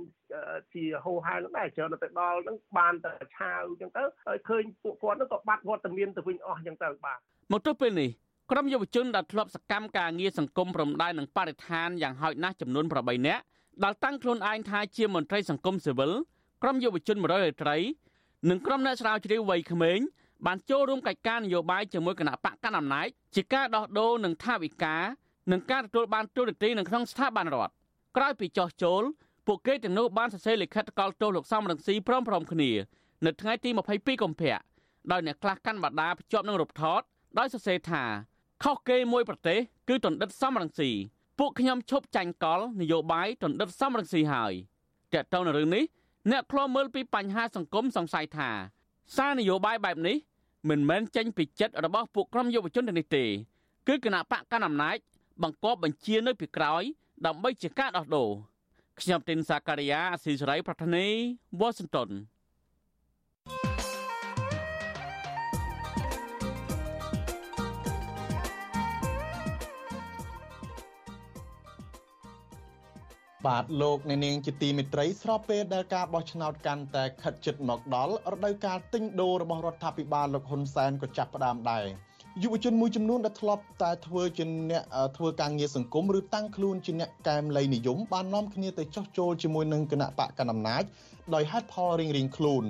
ជាហោហែនឹងដែរច្រើនទៅដល់នឹងបានតែឆាវអញ្ចឹងទៅហើយឃើញពួកគាត់នឹងក៏បាត់វត្តមានទៅវិញអស់អញ្ចឹងទៅបាទមកទល់ពេលនេះ ក្រុមយុវជនដែលធ្លាប់សកម្មការងារសង្គមព្រំដែននិងបរិស្ថានយ៉ាងហោចណាស់ចំនួន8នាក់ដែលតាំងខ្លួនឯងថាជាមន្ត្រីសង្គមស៊ីវិលក្រុមយុវជន100រាត្រីនិងក្រុមអ្នកស្រាវជ្រាវវ័យក្មេងបានចូលរួមកិច្ចការនយោបាយជាមួយគណៈបកកណ្ដាលអំណាចជាការដោះដូរនឹងថាវិការនិងការទទួលបានទូរទស្សន៍នៅក្នុងស្ថាប័នរដ្ឋក្រោយពីចោះចូលពួកគេទាំងនោះបានសរសេរលិខិតកលទោសលោកសំរងស៊ីព្រមព្រមគ្នានៅថ្ងៃទី22កុម្ភៈដោយអ្នកខ្លះកាន់បដាភ្ជាប់នឹងរូបថតដោយសរសេរថា ខុសគេមួយប្រទេសគឺតណ្ឌិតសំរងស៊ីពួកខ្ញុំឈប់ចាញ់កលនយោបាយតណ្ឌិតសំរងស៊ីហើយតើតើនៅរឿងនេះអ្នកខ្លោមើលពីបញ្ហាសង្គមសង្ស័យថាសារនយោបាយបែបនេះមិនមែនចេញពីចិត្តរបស់ពួកក្រុមយុវជនទាំងនេះទេ គឺគណៈបកកណ្ដាលអំណាចបង្កប់បញ្ជានៅពីក្រោយ ដើម្បីជាការដោះដូរខ្ញុំទីនសាការីយ៉ាអស៊ីសេរីប្រធានីវ៉ាស៊ីនតោន បាទលោកអ្នកនាងជាទីមេត្រីស្របពេលដែលការបោះឆ្នោតកាន់តែខិតជិតមកដល់រដូវកាលទិញដូររបស់រដ្ឋាភិបាលលោកហ៊ុនសែនក៏ចាប់ផ្ដើមដែរយុវជនមួយចំនួនដែលធ្លាប់តែធ្វើជាអ្នកធ្វើការងារសង្គមឬតាំងខ្លួនជាអ្នកកែមលៃនិយមបាននាំគ្នាទៅចោះចូលជាមួយនឹងគណៈបកកណ្ដាលអំណាចដោយហេតុផលរៀងៗខ្លួន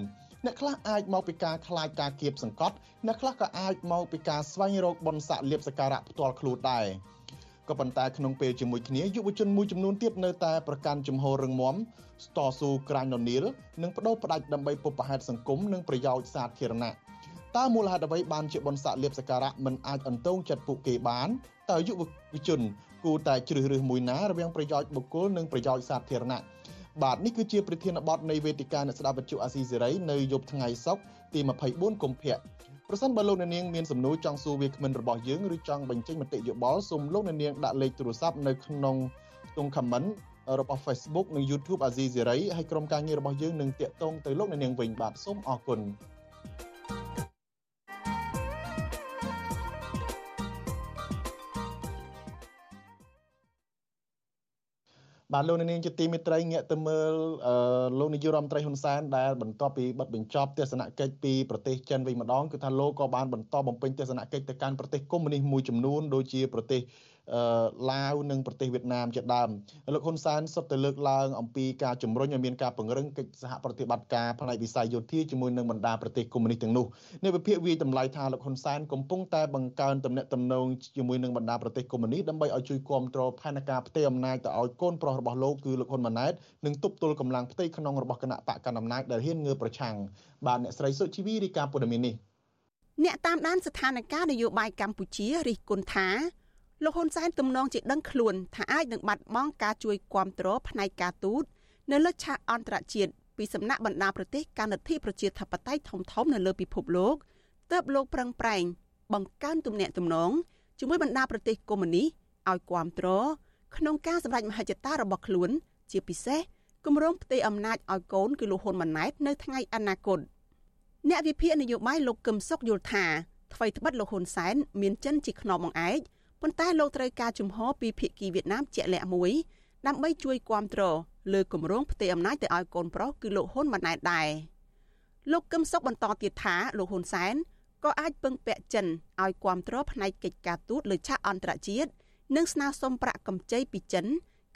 អ្នកខ្លះអាចមកពីការខ្លាចការគៀបសង្កត់អ្នកខ្លះក៏អាចមកពីការស្វែងរកបុណ្យស័ក្តិលៀបសការៈផ្ទាល់ខ្លួនដែរ ក៏ប៉ុន្តែក្នុងពេលជាមួយគ្នាយុវជនមួយចំនួនទៀតនៅតែប្រកាន់ជំហររឹងមាំស្តស៊ូក្រាញ់ននីលនិងបដូរផ្ដាច់ដើម្បីពុបប្រហែតសង្គមនិងប្រយោជន៍សាធារណៈតើមូលហេតុអ្វីបានជាបនស័កលៀបសការៈមិនអាចអន្តោងចិត្តពួកគេបានតើយុវជនគួរតែជ្រើសរើសមួយណារវាងប្រយោជន៍បុគ្គលនិងប្រយោជន៍សាធារណៈបាទនេះគឺជាប្រធានបទនៃវេទិកាអ្នកស្ដាប់វិទ្យុអាស៊ីសេរីនៅយប់ថ្ងៃសុក្រទី24កុម្ភៈ ប្រសិនបើលោកអ្នកនាងមានសំណួរចង់សួរវាគ្មិនរបស់យើងឬចង់បញ្ចេញមតិយោបល់សូមលោកអ្នកនាងដាក់លេខទូរស័ព្ទនៅក្នុងខ្ទង់ comment របស់ Facebook និង YouTube អាស៊ីសេរីហើយក្រុមការងាររបស់យើងនឹងតាក់ទងទៅលោកអ្នកនាងវិញបាទសូមអរគុណ បាទលោកនាងជាទីមេត្រីងាកទៅមើលលោកនាយករដ្ឋមន្ត្រីហ៊ុនសែនដែលបន្ទាប់ពីបិទបញ្ចប់ទស្សនកិច្ចពីប្រទេសចិនវិញម្ដងគឺថាលោកក៏បានបន្តបំពេញទស្សនកិច្ចទៅកាន់ប្រទេសកុម្មុយនីសមួយចំនួនដូចជាប្រទេស ឡាវនិងប្រទេសវៀតណាមជាដើមលោកហ៊ុនសែនសុទ្ធតែលើកឡើងអំពីការជំរុញឲ្យមានការពង្រឹងកិច្ចសហប្រតិបត្តិការផ្នែកវិស័យយោធាជាមួយនឹងបណ្ដាប្រទេសកុម្មុយនីសទាំងនោះនេះវិភាគវាតម្លៃថាលោកហ៊ុនសែនកំពុងតែបង្កើនទំនាក់ទំនងជាមួយនឹងបណ្ដាប្រទេសកុម្មុយនីសដើម្បីឲ្យជួយគ្រប់គ្រងផែនការផ្ទៃអំណាចទៅឲ្យកូនប្រុសរបស់លោកគឺលោកហ៊ុនម៉ាណែតនិងទប់ទល់កម្លាំងផ្ទៃក្នុងរបស់គណៈបកកណ្ដាលអំណាចដែលហ៊ានងើបប្រឆាំងបាទអ្នកស្រីសុជីវីរីកាព័ត៌មាននេះអ្នកតាមដានស្ថានភាពនយោបាយកម្ពុជារិះគន់ថា លោកហ៊ុនសែនទំនងជាដឹងខ្លួនថាអាចនឹងបាត់បង់ការជួយគ្រប់គ្រងផ្នែកការទូតនៅលើឆាកអន្តរជាតិពីសំណាក់បណ្ដាប្រទេសកាន់លទ្ធិប្រជាធិបតេយ្យធំធំនៅលើពិភពលោកទើបលោកប្រឹងប្រែងបង្កើនទំនាក់ទំនងជាមួយបណ្ដាប្រទេសកុម្មុយនីសឲ្យគ្រប់គ្រងក្នុងការសម្រេចមហិច្ឆតារបស់ខ្លួន ជាពិសេសគម្រោងផ្ទៃអំណាចឲ្យកូនគឺលោកហ៊ុនម៉ាណែតនៅថ្ងៃអនាគតអ្នកវិភាគនយោបាយលោកកឹមសុខយល់ថាថ្មីត្បិតលោកហ៊ុនសែនមានចិនជាខ្នងបង្អែក ប៉ុន្តែលោកត្រូវការជំហរពីភាគីវៀតណាមជាក់លាក់មួយដើម្បីជួយគាំទ្រលើគម្រោងផ្ទៃអំណាចទៅឲ្យកូនប្រុសគឺលោកហ៊ុនម៉ាណែតដែរលោកកឹមសុខបន្តទៀតថាលោកហ៊ុនសែនក៏អាចពឹងពាក់ចិនឲ្យគាំទ្រផ្នែកកិច្ចការទូតលើឆាកអន្តរជាតិនិងស្នើសុំប្រាក់កម្ចីពីចិន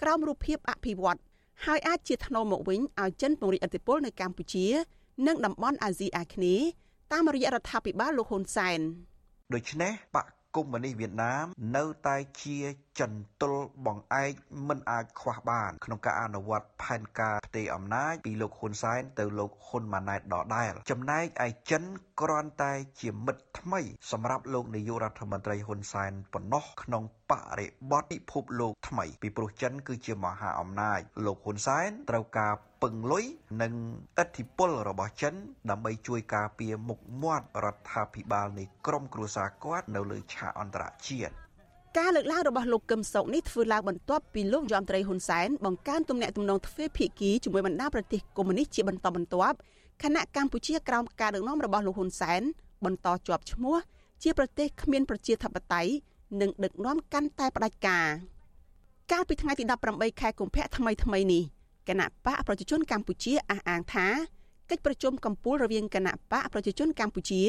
ក្រោមរូបភាពអភិវឌ្ឍហើយអាចជាថ្នូរមកវិញឲ្យចិនពង្រីកឥទ្ធិពលនៅកម្ពុជា និងតំបន់អាស៊ីអាគ្នេយ៍តាមរយៈរដ្ឋាភិបាលលោកហ៊ុនសែនដូច្នេះបក កុម្មុយនីសវៀតណាមនៅតែជាចន្ទុលបង្អែកមិនអាចខ្វះបាន ក្នុងការអនុវត្តផែនការផ្ទេរអំណាចពីលោកហ៊ុនសែនទៅលោកហ៊ុនម៉ាណែតដដែលចំណែកឯចិនគ្រាន់តែជាមិត្តថ្មីសម្រាប់លោកនាយករដ្ឋមន្ត្រីហ៊ុនសែនប៉ុណ្ណោះក្នុងបរិបទពិភពលោកថ្មីពីព្រោះចិនគឺជាមហាអំណាចលោកហ៊ុនសែនត្រូវការ ពឹងលុយនិងឥទ្ធិពលរបស់ចិន ដើម្បីជួយការពារមុខមាត់រដ្ឋាភិបាលនៃក្រមគ្រួសារគាត់នៅលើឆាកអន្តរជាតិការលើកឡើងរបស់លោកកឹមសុខនេះធ្វើឡើងបន្ទាប់ពីលោកយមត្រីហ៊ុនសែនបង្កើនទំនាក់ទំនងទ្វេភាគីជាមួយបណ្ដាប្រទេសកុម្មុយនីសជាបន្តបន្ទាប់ខណៈកម្ពុជាក្រោមការដឹកនាំរបស់លោកហ៊ុនសែនបន្តជាប់ឈ្មោះ ជាប្រទេសគ្មានប្រជាធិបតេយ្យនិងដឹកនាំកាន់តែផ្ដាច់ការកាលពីថ្ងៃទី18ខែកុម្ភៈថ្មីថ្មីនេះ គណៈបកប្រជាជនកម្ពុជាអះអាងថាកិច្ចប្រជុំកំពូលរវាងគណៈបកប្រជាជនកម្ពុជា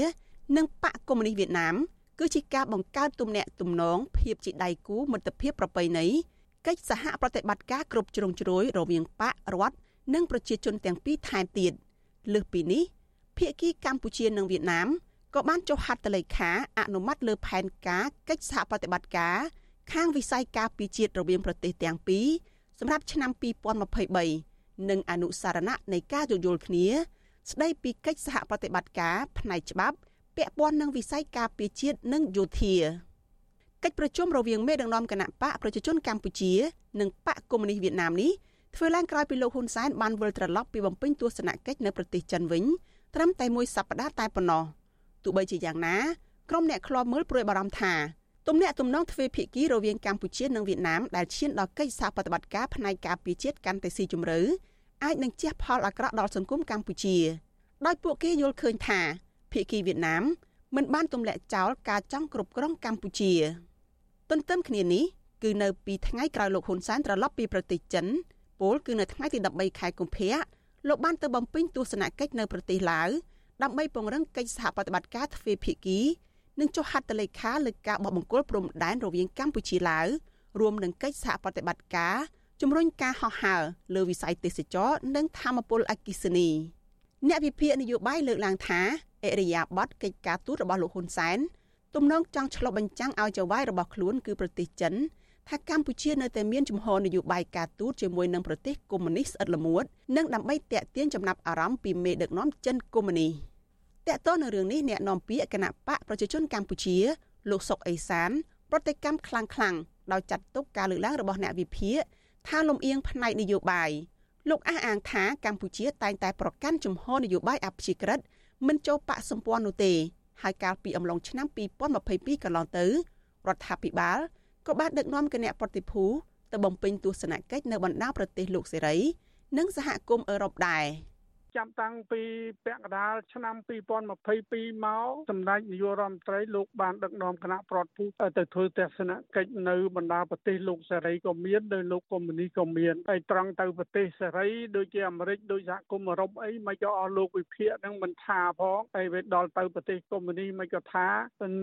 និងបកកុម្មុយនីសវៀតណាមគឺជាការបង្កើតទំនាក់ទំនងភាពជាដៃគូមិត្តភាពប្រពៃណីកិច្ចសហប្រតិបត្តិការគ្រប់ជ្រុងជ្រោយរវាងបករដ្ឋនិងប្រជាជនទាំងពីរថែមទៀតលើសពីនេះភាគីកម្ពុជានិងវៀតណាមក៏បានចុះហត្ថលេខាអនុម័តលើផែនការកិច្ចសហប្រតិបត្តិការខាងវិស័យការពារជាតិរវាងប្រទេសទាំងពីរ សម្រាប់ឆ្នាំ2023និងអនុសារណៈនៃការយោគយល់គ្នា ស្ដីពីកិច្ចសហប្រតិបត្តិការផ្នែកច្បាប់ពាក់ព័ន្ធនឹងវិស័យការពារជាតិនិងយោធាកិច្ចប្រជុំរវាងមេដឹកនាំគណៈបកប្រជាជនកម្ពុជា និងបកកុម្មុយនីសវៀតណាមនេះធ្វើឡើងក្រោយពីលោកហ៊ុនសែនបានវិលត្រឡប់ពីបំពេញទស្សនកិច្ចនៅប្រទេសចិនវិញត្រឹមតែមួយសប្តាហ៍តែប៉ុណ្ណោះទោះបីជាយ៉ាងណាក្រុមអ្នកខ្លាំមើលព្រួយបារម្ភថា ទំនាក់ទំនងទ្វេភាគីរវាងកម្ពុជានិងវៀតណាមដែលឈានដល់កិច្ចសហប្រតិបត្តិការផ្នែកការពារជាតិកាន់តែស៊ីជម្រៅអាចនឹងជះផលអាក្រក់ដល់សង្គមកម្ពុជាដោយពួកគេយល់ឃើញថាភាគីវៀតណាមមិនបានទម្លាក់ចោលការចង់គ្រប់គ្រងកម្ពុជា ទន្ទឹមគ្នានេះគឺនៅពីថ្ងៃក្រោយលោកហ៊ុនសែនត្រឡប់ពីប្រទេសចិនពលគឺនៅថ្ងៃទី13ខែកុម្ភៈលោកបានទៅបំពេញទស្សនកិច្ចនៅប្រទេសឡាវដើម្បីពង្រឹងកិច្ចសហប្រតិបត្តិការទ្វេភាគី និងចុះហត្ថលេខាលើការបោះបង្គោលព្រំដែនរវាងកម្ពុជាឡាវរួមនឹងកិច្ចសហប្រតិបត្តិការជំរុញការហោះហើរលើវិស័យទេសចរនិងធម្មពលអគិសនីអ្នកវិភាគនយោបាយលើកឡើងថាអរិយាប័ត្រកិច្ចការទូតរបស់លោកហ៊ុនសែនទំនងចង់ឆ្លុះបញ្ចាំងឲ្យចៅហ្វាយរបស់ខ្លួនគឺប្រទេសចិនថាកម្ពុជានៅតែមានជំហរនយោបាយការទូតជាមួយនឹងប្រទេសកុម្មុយនីសស្អិតល្មួតនិងដើម្បីតាក់ទាញចំណាប់អារម្មណ៍ពីមេដឹកនាំចិនកុម្មុយនីស តកតនៅរឿងនេះអ្នកនាំពាក្យគណៈបកប្រជាជនកម្ពុជា លោកសុកអេសានប្រតិកម្មខ្លាំងខ្លាំងដោយចាត់ទុកការលើកឡើងរបស់អ្នកវិភាគថាលំអៀងផ្នែកនយោបាយលោកអះអាងថាកម្ពុជាតែងតែប្រកាន់ជំហរនយោបាយអព្យាក្រឹតមិនចូលបកសម្ព័ន្ធនោះទេហើយកាលពីអំឡុងឆ្នាំ2022កន្លងទៅរដ្ឋាភិបាលក៏បានដឹកនាំគណៈប្រតិភូទៅបំពេញទស្សនកិច្ចនៅបណ្ដាប្រទេសលោកសេរី និងសហគមន៍អឺរ៉ុបដែរ។ ចាំតាំងពីពាក់កណ្ដាលឆ្នាំ2022មកសម្ដេចនាយករដ្ឋមន្ត្រីលោកបានដឹកនាំគណៈប្រតិភូទៅធ្វើទស្សនកិច្ចនៅបណ្ដាប្រទេសលោកសេរីក៏មានដោយលោកកុម្មុយនីក៏មានហើយត្រង់ទៅប្រទេសសេរីដូចជាអាមេរិកដូចសហគមន៍អឺរ៉ុបអីមិនក៏អស់លោកវិភាគហ្នឹងមិនថាផងហើយវាដល់ទៅប្រទេសកុម្មុយនីមិនក៏ថា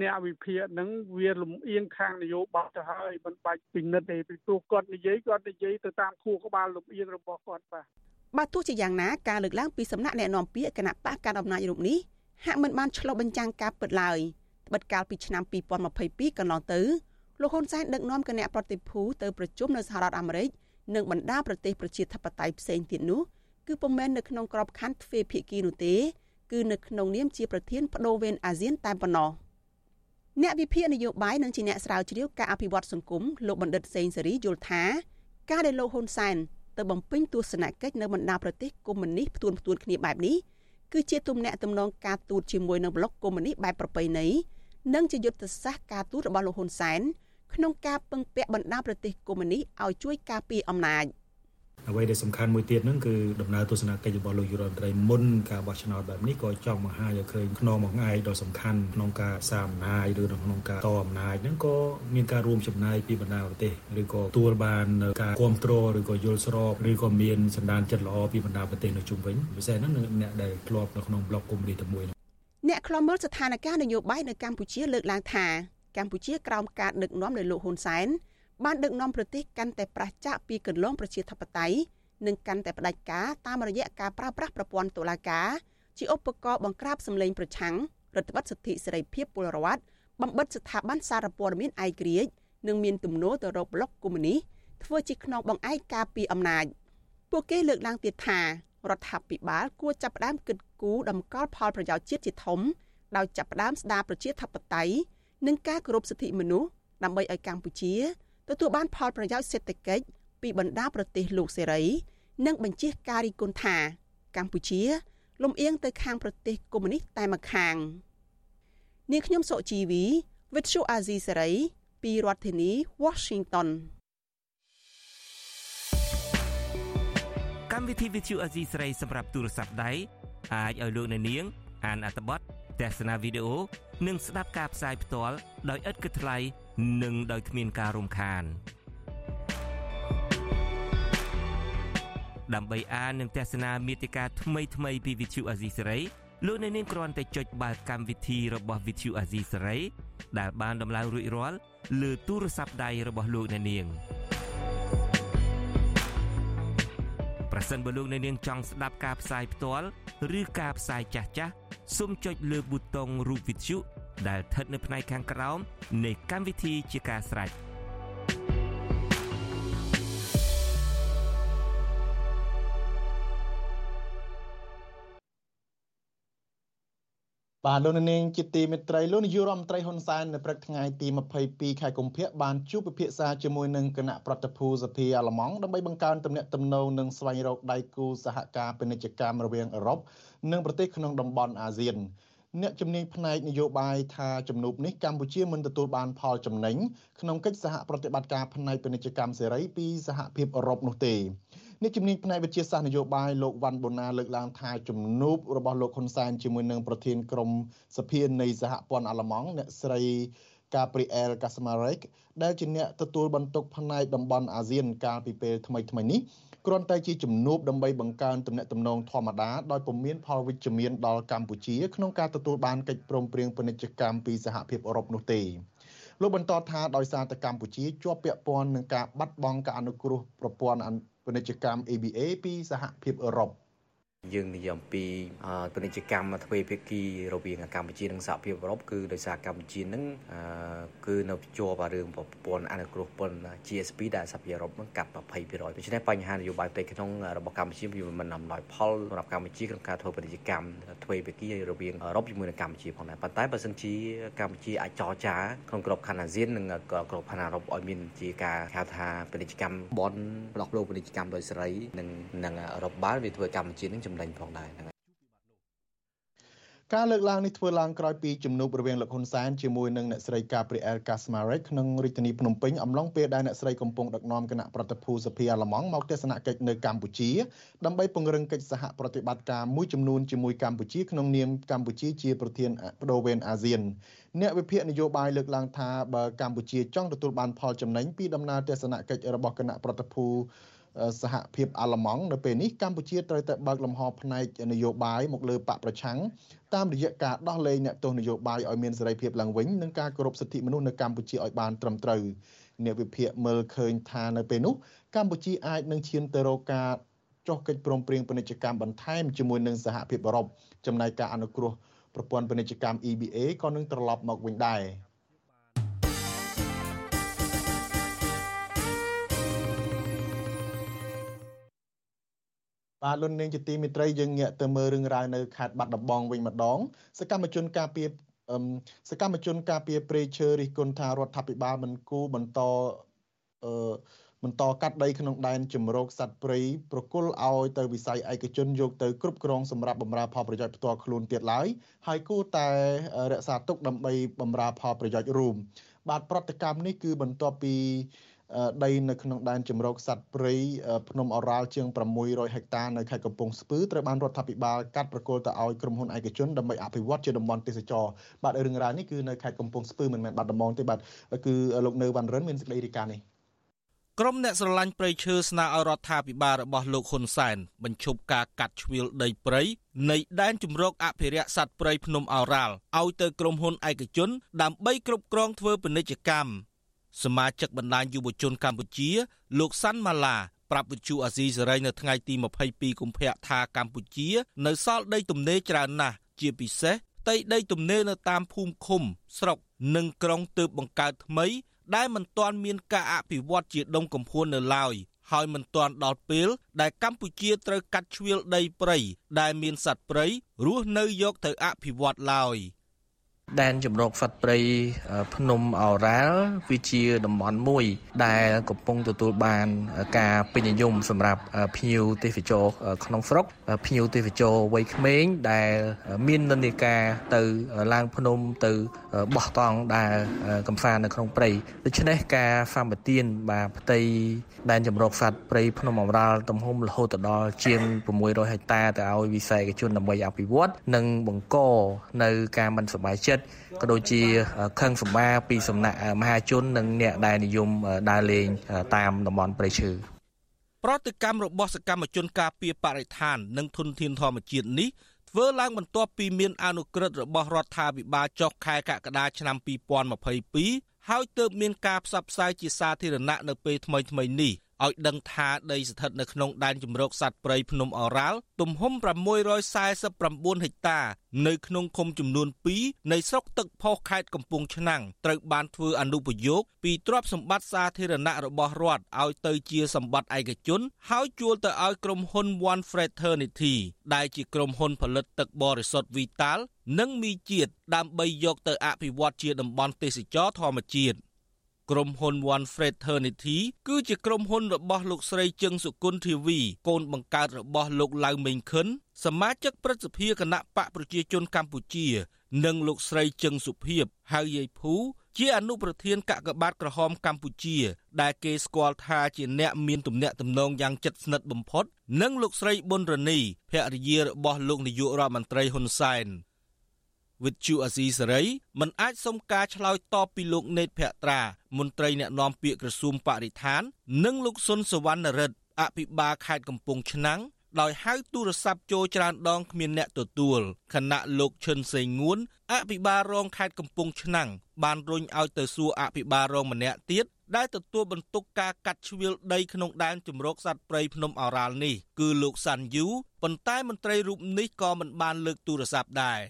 អ្នកវិភាគហ្នឹងវាលំអៀងខាងនយោបាយទៅហើយមិនបាច់ពិនិត្យទេពីព្រោះគាត់និយាយគាត់និយាយទៅតាមខួរក្បាលលំអៀងរបស់គាត់បាទ បើទោះជាយ៉ាងណាការលើកឡើងពីសំណាក់អ្នកនាំពាក្យគណៈបកកណ្ដាលអំណាចរូបនេះហាក់មិនបានឆ្លុះបញ្ចាំងការពិតឡើយត្បិតកាលពីឆ្នាំ2022កន្លងទៅលោកហ៊ុនសែនដឹកនាំគណៈប្រតិភូទៅប្រជុំនៅសហរដ្ឋអាមេរិកនិងបណ្ដាប្រទេសប្រជាធិបតេយ្យផ្សេងទៀតនោះគឺពុំមែននៅក្នុងក្របខ័ណ្ឌទ្វេភាគីនោះទេ គឺនៅក្នុងនាមជាប្រធានបដូវវេនអាស៊ានតែប៉ុណ្ណោះអ្នកវិភាគនយោបាយនិងជាអ្នកស្រាវជ្រាវការអភិវឌ្ឍសង្គមលោកបណ្ឌិតសេងសេរីយល់ថាការដែលលោកហ៊ុនសែន ទៅបំពេញទស្សនកិច្ចនៅបណ្ដាប្រទេសកុម្មុយនីសផ្ទួនផ្ទួនគ្នាបែបនេះគឺជាទំនាក់ទំនងការទូតជាមួយនឹងប្លុកកុម្មុយនីសបែបប្រពៃណីនិងជាយុទ្ធសាស្ត្រការទូតរបស់លោកហ៊ុនសែនក្នុងការពឹងពាក់បណ្ដាប្រទេសកុម្មុយនីសឲ្យជួយការពារអំណាច។ អ្វីដែលសំខាន់មួយទៀតហ្នឹងគឺដំណើរទស្សនកិច្ចរបស់លោកយុរដ្ឋមន្ត្រីមុនការបោះឆ្នោតបែបនេះក៏ចង់បង្ហាញឲ្យឃើញខ្នងមួយថ្ងៃដ៏សំខាន់ក្នុងការសាមអំណាចឬក្នុងការតអំណាចហ្នឹងក៏មានការរួមចំណាយពីបណ្ដាប្រទេសឬក៏ទួលបានការគ្រប់គ្រងឬក៏យល់ស្របឬក៏មានសន្តានចិត្តល្អពីបណ្ដាប្រទេសនៅជុំវិញពិសេសហ្នឹងអ្នកដែលធ្លាប់នៅក្នុងប្លុកកុម្មុយនីសតែមួយអ្នកខ្លំមើលស្ថានភាពនយោបាយនៅកម្ពុជាលើកឡើងថាកម្ពុជាក្រោមការដឹកនាំដោយលោកហ៊ុនសែន បានដឹកនាំប្រទេសកាន់តែប្រឆាចពីកន្លងប្រជាធិបតេយ្យនិងកាន់តែផ្ដាច់ការតាមរយៈការប្រើប្រាស់ប្រព័ន្ធតុលាការជាឧបករណ៍បង្ក្រាបសម្លេងប្រឆាំងរដ្ឋបတ်សិទ្ធិសេរីភាពពលរដ្ឋបំបិតស្ថាប័នសារព័ត៌មានឯករាជ្យនិងមានទំនោរទៅរកប្លុកកុម្មុយនីសធ្វើជាខ្នងបង្អែកការពីអំណាចពួកគេលើកឡើងទៀតថារដ្ឋាភិបាលគួរចាប់ផ្ដើមគិតគូរដំកល់ផលប្រយោជន៍ជាតិជាធំដោយចាប់ផ្ដើមស្ដារប្រជាធិបតេយ្យនិងការគោរពសិទ្ធិមនុស្សដើម្បីឲ្យកម្ពុជា ទទួលបានផលប្រយោជន៍សេដ្ឋកិច្ចពីបណ្ដាប្រទេសលោកសេរី និងបញ្ជាការរីគុណថា កម្ពុជា លំអៀងទៅខាងប្រទេសកុម្មុយនីសតែម្ខាងនាងខ្ញុំសុជីវី With Shu Azizi Saray ពីរដ្ឋធានី Washington កម្មវិធី With Shu Azizi Saray សម្រាប់ទូរស័ព្ទដៃអាចឲ្យលោកអ្នកនាង អានអត្ថបទទស្សនាវីដេអូនិងស្ដាប់ការផ្សាយផ្ទាល់ដោយឥតគិតថ្លៃ និងដោយគ្មានការរំខានដើម្បីអាននិងទស្សនាមេតិការថ្មីថ្មីពី Vithu Azisari លោកអ្នកនាងគ្រាន់តែចុចបាល់កម្មវិធីរបស់ Vithu Azisari ដែលបានដំឡើងរួចរាល់លើទូរស័ព្ទដៃរបស់លោកអ្នកនាងប្រសិនបើលោកអ្នកនាងចង់ស្ដាប់ការផ្សាយផ្ទាល់ឬការផ្សាយចាស់ចាស់សូមចុចលើប៊ូតុងរូប Vithu ដែលស្ថិតនៅផ្នែកខាងក្រោមនៃកម្មវិធីជាការស្រេចបាទលោកនាងជាទីមេត្រីលោកនាយករដ្ឋមន្ត្រីហ៊ុនសែននៅព្រឹកថ្ងៃទី22ខែកុម្ភៈបានជួបពិភាក្សាជាមួយនឹងគណៈប្រតិភូសភាអាល្លឺម៉ង់ដើម្បីបង្កើនទំនាក់ទំនងនិងស្វែងរកដៃគូសហការពាណិជ្ជកម្មរវាងអឺរ៉ុបនិងប្រទេសក្នុងតំបន់អាស៊ាន អ្នកជំនាញផ្នែកនយោបាយថាជំនួបនេះកម្ពុជាមិនទទួលបានផលចំណេញក្នុងកិច្ចសហប្រតិបត្តិការផ្នែកពាណិជ្ជកម្មសេរីពីសហភាពអឺរ៉ុបនោះទេអ្នកជំនាញផ្នែកវិទ្យាសាស្ត្រនយោបាយលោកវ៉ាន់បូណាលើកឡើងថាជំនួបរបស់លោកហ៊ុនសែនជាមួយនឹងប្រធានក្រុមសភានៃសហព័ន្ធអាល្លឺម៉ង់អ្នកស្រី Gabriel Kasmarek ដែលជាអ្នកទទួលបន្ទុកផ្នែកតំបន់អាស៊ានកាលពីពេលថ្មីៗនេះ គ្រាន់តែជាជំនួបដើម្បីបង្កើនទំនាក់ទំនងធម្មតាដោយពុំមានផលវិជ្ជមានដល់កម្ពុជាក្នុងការទទួលបានកិច្ចព្រមព្រៀងពាណិជ្ជកម្មពីសហភាពអឺរ៉ុបនោះទេលោកបន្តថាដោយសារតែកម្ពុជាជាប់ពាក់ព័ន្ធនឹងការបាត់បង់ការអនុគ្រោះប្រព័ន្ធពាណិជ្ជកម្ម ABA ពីសហភាពអឺរ៉ុប យើងនិយាយអំពីពាណិជ្ជកម្មទ្វេភាគីរវាងកម្ពុជានិងសហភាពអឺរ៉ុបគឺដោយសារកម្ពុជានឹងគឺនៅជាប់រឿងប្រព័ន្ធអនុគ្រោះពន្ធ GSP ដែលសហភាពអឺរ៉ុបនឹងកាត់20%ដូច្នេះបញ្ហានយោបាយផ្ទៃក្នុងរបស់កម្ពុជាវាមិនអំណោយផលសម្រាប់កម្ពុជាក្នុងការធ្វើពាណិជ្ជកម្មទ្វេភាគីរវាងអឺរ៉ុបជាមួយនឹងកម្ពុជាផងដែរប៉ុន្តែបើសិនជាកម្ពុជាអាចចរចាក្នុងក្របខ័ណ្ឌអាស៊ាននិងក្របខ័ណ្ឌអឺរ៉ុបឲ្យមានជាការហៅថាពាណិជ្ជកម្មបនប្លុកលោពាណិជ្ជកម្មដោយសេរីនិងនិងអឺរ៉ុបបានវាធ្វើកម្ពុជានឹងចំណេញផងដែរហ្នឹងការលើកឡើងនេះធ្វើឡើងក្រោយពីជំនួបរវាងលោកហ៊ុនសែនជាមួយនឹងអ្នកស្រីកាព្រីអែលកាស្ម៉ារ៉េកក្នុងរាជធានីភ្នំពេញអំឡុងពេលដែលអ្នកស្រីកំពុងដឹកនាំគណៈប្រតិភូសភាអាល្លឺម៉ង់មកទស្សនកិច្ចនៅកម្ពុជាដើម្បីពង្រឹងកិច្ចសហប្រតិបត្តិការមួយចំនួនជាមួយកម្ពុជាក្នុងនាមកម្ពុជាជាប្រធានបដូវវេនអាស៊ានអ្នកវិភាគនយោបាយលើកឡើងថាបើកម្ពុជាចង់ទទួលបានផលចំណេញពីដំណើរទស្សនកិច្ចរបស់គណៈប្រតិភូ សហភាពអាល្លឺម៉ង់នៅពេលនេះកម្ពុជាត្រូវតែបើកលំហផ្នែកនយោបាយមកលើបកប្រឆាំងតាមរយៈការដោះលែងអ្នកទោសនយោបាយឲ្យមានសេរីភាពឡើងវិញនិងការគោរពសិទ្ធិមនុស្សនៅកម្ពុជាឲ្យបានត្រឹមត្រូវអ្នកវិភាគមើលឃើញថានៅពេលនោះកម្ពុជាអាចនឹងឈានទៅរកការចុះកិច្ចព្រមព្រៀងពាណិជ្ជកម្មបន្ថែមជាមួយនឹងសហភាពអឺរ៉ុបចំណែកការអនុគ្រោះប្រព័ន្ធពាណិជ្ជកម្ម EBA ក៏នឹងត្រឡប់មកវិញដែរ បាទលោកនាងជាទីមេត្រីយើងងាកទៅមើលរឿងរ៉ាវនៅខេត្តបាត់ដំបងវិញម្ដងសកម្មជនការពារសកម្មជនការពារព្រៃឈើរិះគន់ថារដ្ឋាភិបាលមិនគូបន្តអឺបន្តកាត់ដីក្នុងដែនជំរកសត្វព្រៃប្រគល់ឲ្យទៅវិស័យឯកជនយកទៅគ្រប់គ្រងសម្រាប់បម្រើផលប្រយោជន៍ផ្ទាល់ខ្លួនទៀតឡើយហើយគួរតែរក្សាទុកដើម្បីបម្រើផលប្រយោជន៍រួមបាទប្រតិកម្មនេះគឺបន្ទាប់ពី ដីនៅក្នុងដែនជំរកសត្វព្រៃភ្នំអរ៉ាល់ជាង600ហិកតានៅខេត្តកំពង់ស្ពឺត្រូវបានរដ្ឋាភិបាលកាត់ប្រគល់ទៅឲ្យក្រុមហ៊ុនឯកជនដើម្បីអភិវឌ្ឍជាតំបន់ទេសចរបាទរឿងរ៉ាវនេះគឺនៅខេត្តកំពង់ស្ពឺមិនមែនបាត់ដំបងទេបាទគឺលោកនៅវ៉ាន់រិនមានសេចក្តីរាយការណ៍នេះក្រុមអ្នកស្រឡាញ់ព្រៃឈើស្នើឲ្យរដ្ឋាភិបាលរបស់លោកហ៊ុនសែនបញ្ឈប់ការកាត់ជ្រៀលដីព្រៃនៃដែនជំរកអភិរក្សសត្វព្រៃភ្នំអរ៉ាល់ឲ្យទៅក្រុមហ៊ុនឯកជនដើម្បីគ្រប់គ្រងធ្វើពាណិជ្ជកម្ម សមាជិកបណ្ដាញយុវជនកម្ពុជា លោកសាន់ម៉ាឡាប្រាប់វិទ្យុអាស៊ីសេរីនៅថ្ងៃទី22កុម្ភៈថាកម្ពុជា នៅសល់ដីទំនេរច្រើនណាស់ជាពិសេសផ្ទៃដីទំនេរនៅតាមភូមិឃុំ ស្រុក និងក្រុងទើបបង្កើតថ្មី ដែលមិនទាន់មានការអភិវឌ្ឍជាដុំកំភួននៅឡើយហើយមិនទាន់ដល់ពេលដែលកម្ពុជាត្រូវកាត់ជ្រៀលដីព្រៃដែលមានសត្វព្រៃរស់នៅយកទៅអភិវឌ្ឍឡើយ។ ដែនជំរកសត្វព្រៃភ្នំអរ៉ាល់វាជាតំបន់មួយ ដែលកំពុងទទួលបាន ការពេញនិយមសម្រាប់ភ្ញៀវទេសចរក្នុងស្រុកភ្ញៀវទេសចរវ័យក្មេងដែល មាននិន្នាការទៅឡើងភ្នំទៅបោះតង់ដែលកំសាន្តនៅក្នុងព្រៃដូច្នេះការសម្បទានបាទផ្ទៃដែនជំរកសត្វព្រៃភ្នំអមរ៉ាល់ទំហំរហូតដល់ជាង600ហិកតាទៅឲ្យវិស័យឯកជនដើម្បីអភិវឌ្ឍនិងបង្កនៅការមិនសប្បាយចិត្តក៏ដូចជាខឹងសម្បាពីសំណាក់មហាជននិងអ្នកដែលនិយមដើរលេងតាមតំបន់ព្រៃឈើប្រតិកម្មរបស់សកម្មជនការពារបរិស្ថាន និងធនធានធម្មជាតិនេះធ្វើឡើងបន្ទាប់ពីមានអនុក្រឹត្យរបស់រដ្ឋាភិបាលចុះខែកក្កដាឆ្នាំ2022ហើយទើបមានការផ្សព្វផ្សាយជាសាធារណៈនៅពេលថ្មីៗនេះ ឲ្យដឹងថាដីស្ថិតនៅក្នុងដែនជម្រកសត្វព្រៃភ្នំអរ៉ាល់ទំហំ649ហិកតា នៅក្នុងឃុំចំនួន2នៃស្រុកទឹកផុសខេត្តកំពង់ឆ្នាំងត្រូវបានធ្វើអនុប្រយោគពីទ្រព្យសម្បត្តិសាធារណៈរបស់រដ្ឋឲ្យទៅជាសម្បត្តិឯកជន ហើយជួលទៅឲ្យក្រុមហ៊ុន One Fraternity ដែលជាក្រុមហ៊ុនផលិតទឹកបរិសុទ្ធ Vital និងមីជាតិដើម្បីយកទៅអភិវឌ្ឍជាតំបន់ទេសចរធម្មជាតិ។ ក្រុមហ៊ុន One Fraternity គឺជាក្រុមហ៊ុនរបស់លោកស្រីជឹងសុគន្ធធីវី កូនបង្កើតរបស់លោកឡៅមេងខិនសមាជិកព្រឹទ្ធសភាគណៈបកប្រជាជនកម្ពុជា និងលោកស្រីជឹងសុភីបហៅយាយភូជាអនុប្រធានកកបាតក្រហមកម្ពុជា ដែលគេស្គាល់ថាជាអ្នកមានទំនាក់ទំនងយ៉ាងជិតស្និទ្ធបំផុត និងលោកស្រីប៊ុនរនីភរិយារបស់លោកនាយករដ្ឋមន្ត្រីហ៊ុនសែន វិទ្យុអាស៊ីសេរីមិនអាចសុំការឆ្លើយតបពីលោកណេតភក្ត្រាមន្ត្រីអ្នកណែនាំពាក្យក្រសួងបរិស្ថាន និងលោកសុនសវណ្ណរិទ្ធអភិបាលខេត្តកំពង់ឆ្នាំងដោយហៅទូរស័ព្ទចូលច្រើនដងគ្មានអ្នកទទួលខណៈលោកឈិនសេងងួនអភិបាលរងខេត្តកំពង់ឆ្នាំងបានរុញឲ្យទៅសួរអភិបាលរងម្នាក់ទៀតដែលទទួលបន្ទុកការកាត់ជ្រៀលដីក្នុងដែនជំរកសត្វព្រៃភ្នំអរ៉ាល់នេះគឺលោកសាន់យូប៉ុន្តែមន្ត្រីរូបនេះក៏មិនបានលើកទូរស័ព្ទដែរ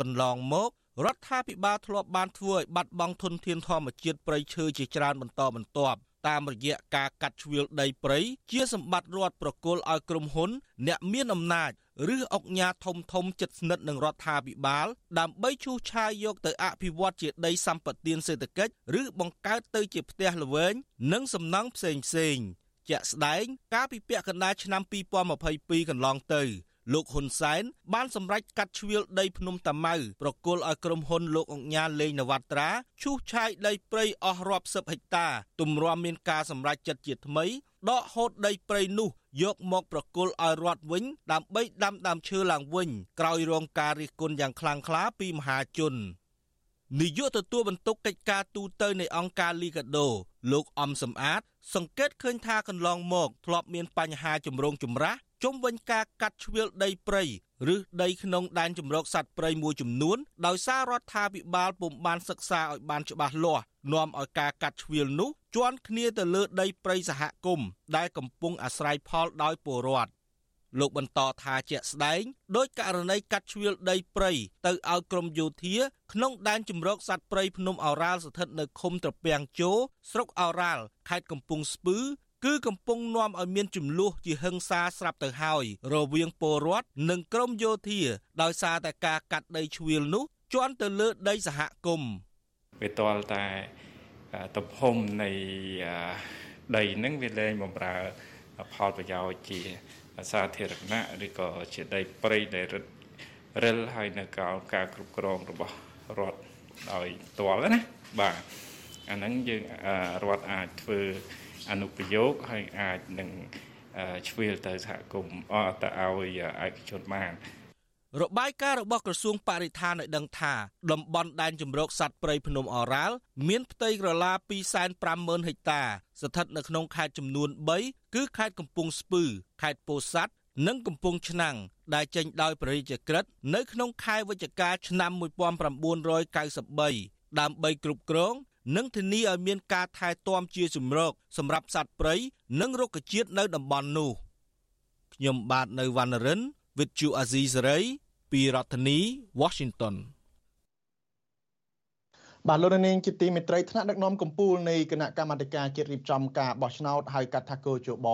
កន្លងមករដ្ឋាភិបាលធ្លាប់បានធ្វើឲ្យបាត់បង់ធនធានធម្មជាតិព្រៃឈើជាច្រើនបន្តបន្ទាប់តាមរយៈការកាត់ជ្រៀលដីព្រៃជាសម្បត្តិរដ្ឋប្រគល់ឲ្យក្រុមហ៊ុន អ្នកមានអំណាចឬអង្គការធំធំចិត្តស្និទ្ធនឹងរដ្ឋាភិបាល ដើម្បីឈូសឆាយយកទៅអភិវឌ្ឍជាដីសម្បត្តិសេដ្ឋកិច្ចឬបង្កើតទៅជាផ្ទះល្វែងនិងសំណង់ផ្សេងផ្សេងជាក់ស្ដែង កាលពីពាក់កណ្ដាលឆ្នាំ2022កន្លងទៅ លោកហ៊ុនសែនបានសម្រេចកាត់ជ្រៀលដីភ្នំតាម៉ៅប្រគល់ឲ្យក្រុមហ៊ុនលោកអង្ញាលេងនវត្រាឈូសឆាយដីព្រៃអស់រាប់សិបហិកតាទម្រាំមានការសម្រេចចិត្តជាថ្មីដកហូតដីព្រៃនោះយកមកប្រគល់ឲ្យរដ្ឋវិញ ដើម្បីដាំដើមឈើឡើងវិញ ក្រោយរងការរិះគន់យ៉ាងខ្លាំងក្លាពីមហាជននាយកទទួលបន្ទុកកិច្ចការទូតនៃអង្គការលីកាដូ លោកអំសំអាត សង្កេតឃើញថាកន្លងមកធ្លាប់មានបញ្ហាចម្រូងចម្រាស ជុំវិញការកាត់ជ្រឿលដីព្រៃឬដីក្នុងដែនជម្រកសត្វព្រៃមួយចំនួនដោយសាររដ្ឋាភិបាលពុំបានសិក្សាឲ្យបានច្បាស់លាស់នាំឲ្យការកាត់ជ្រឿលនោះជន់គ្នាទៅលើដីព្រៃសហគមន៍ដែលកំពុងអាស្រ័យផលដោយពលរដ្ឋលោកបន្តថាជាក់ស្ដែងដោយករណីកាត់ជ្រឿលដីព្រៃទៅឲ្យក្រមយោធាក្នុងដែនជំរកសត្វព្រៃភ្នំឱរ៉ាល់ស្ថិតនៅឃុំត្រពាំងជោស្រុកឱរ៉ាល់ខេត្តកំពង់ស្ពឺ គឺកំពុងនាំឲ្យមានចំនួនជាហិង្សាស្រាប់ទៅហើយរវាងពលរដ្ឋនិងក្រមយោធា ដោយសារតែការកាត់ដីជ្រៀលនោះជន់ទៅលើដីសហគមន៍វាតលតែទំហំនៃដីហ្នឹងវាលែងបំរើផលប្រយោជន៍ជាសាធារណៈឬក៏ជាដីព្រៃដែលរឹតរិលហើយនៅកោការគ្រប់គ្រងរបស់រដ្ឋដោយផ្ទាល់ណាបាទអាហ្នឹងយើងរដ្ឋអាចធ្វើ អនុប្រយោគហើយអាចនឹងឆ្វៀលទៅសហគមន៍អត់ទៅឲ្យឯកជនបានរបាយការណ៍របស់ក្រសួងបរិស្ថានឲ្យដឹងថាតំបន់ដែនជម្រកសត្វព្រៃភ្នំអរ៉ាល់មានផ្ទៃក្រឡា250,000ហិកតា ស្ថិតនៅក្នុងខេត្តចំនួន3គឺខេត្តកំពង់ស្ពឺខេត្តពោធិ៍សាត់និងកំពង់ឆ្នាំងដែលចេញដោយព្រះរាជក្រឹត្យនៅក្នុងខែវិច្ឆិកាឆ្នាំ1993ដើម្បីគ្រប់គ្រង និងធានាឲ្យមានការថែទាំជាជំរកសម្រាប់សត្វព្រៃនិងរុក្ខជាតិនៅតំបន់នោះខ្ញុំបាទនៅវណ្ណរិន With Chu Azizi Saray ពីរដ្ឋធានី Washington បាទលោកនាងជាទីមេត្រីថ្នាក់ដឹកនាំកម្ពុជានៃគណៈកម្មាធិការជាតិរៀបចំការបោះឆ្នោតហៅកាត់ថាកោជប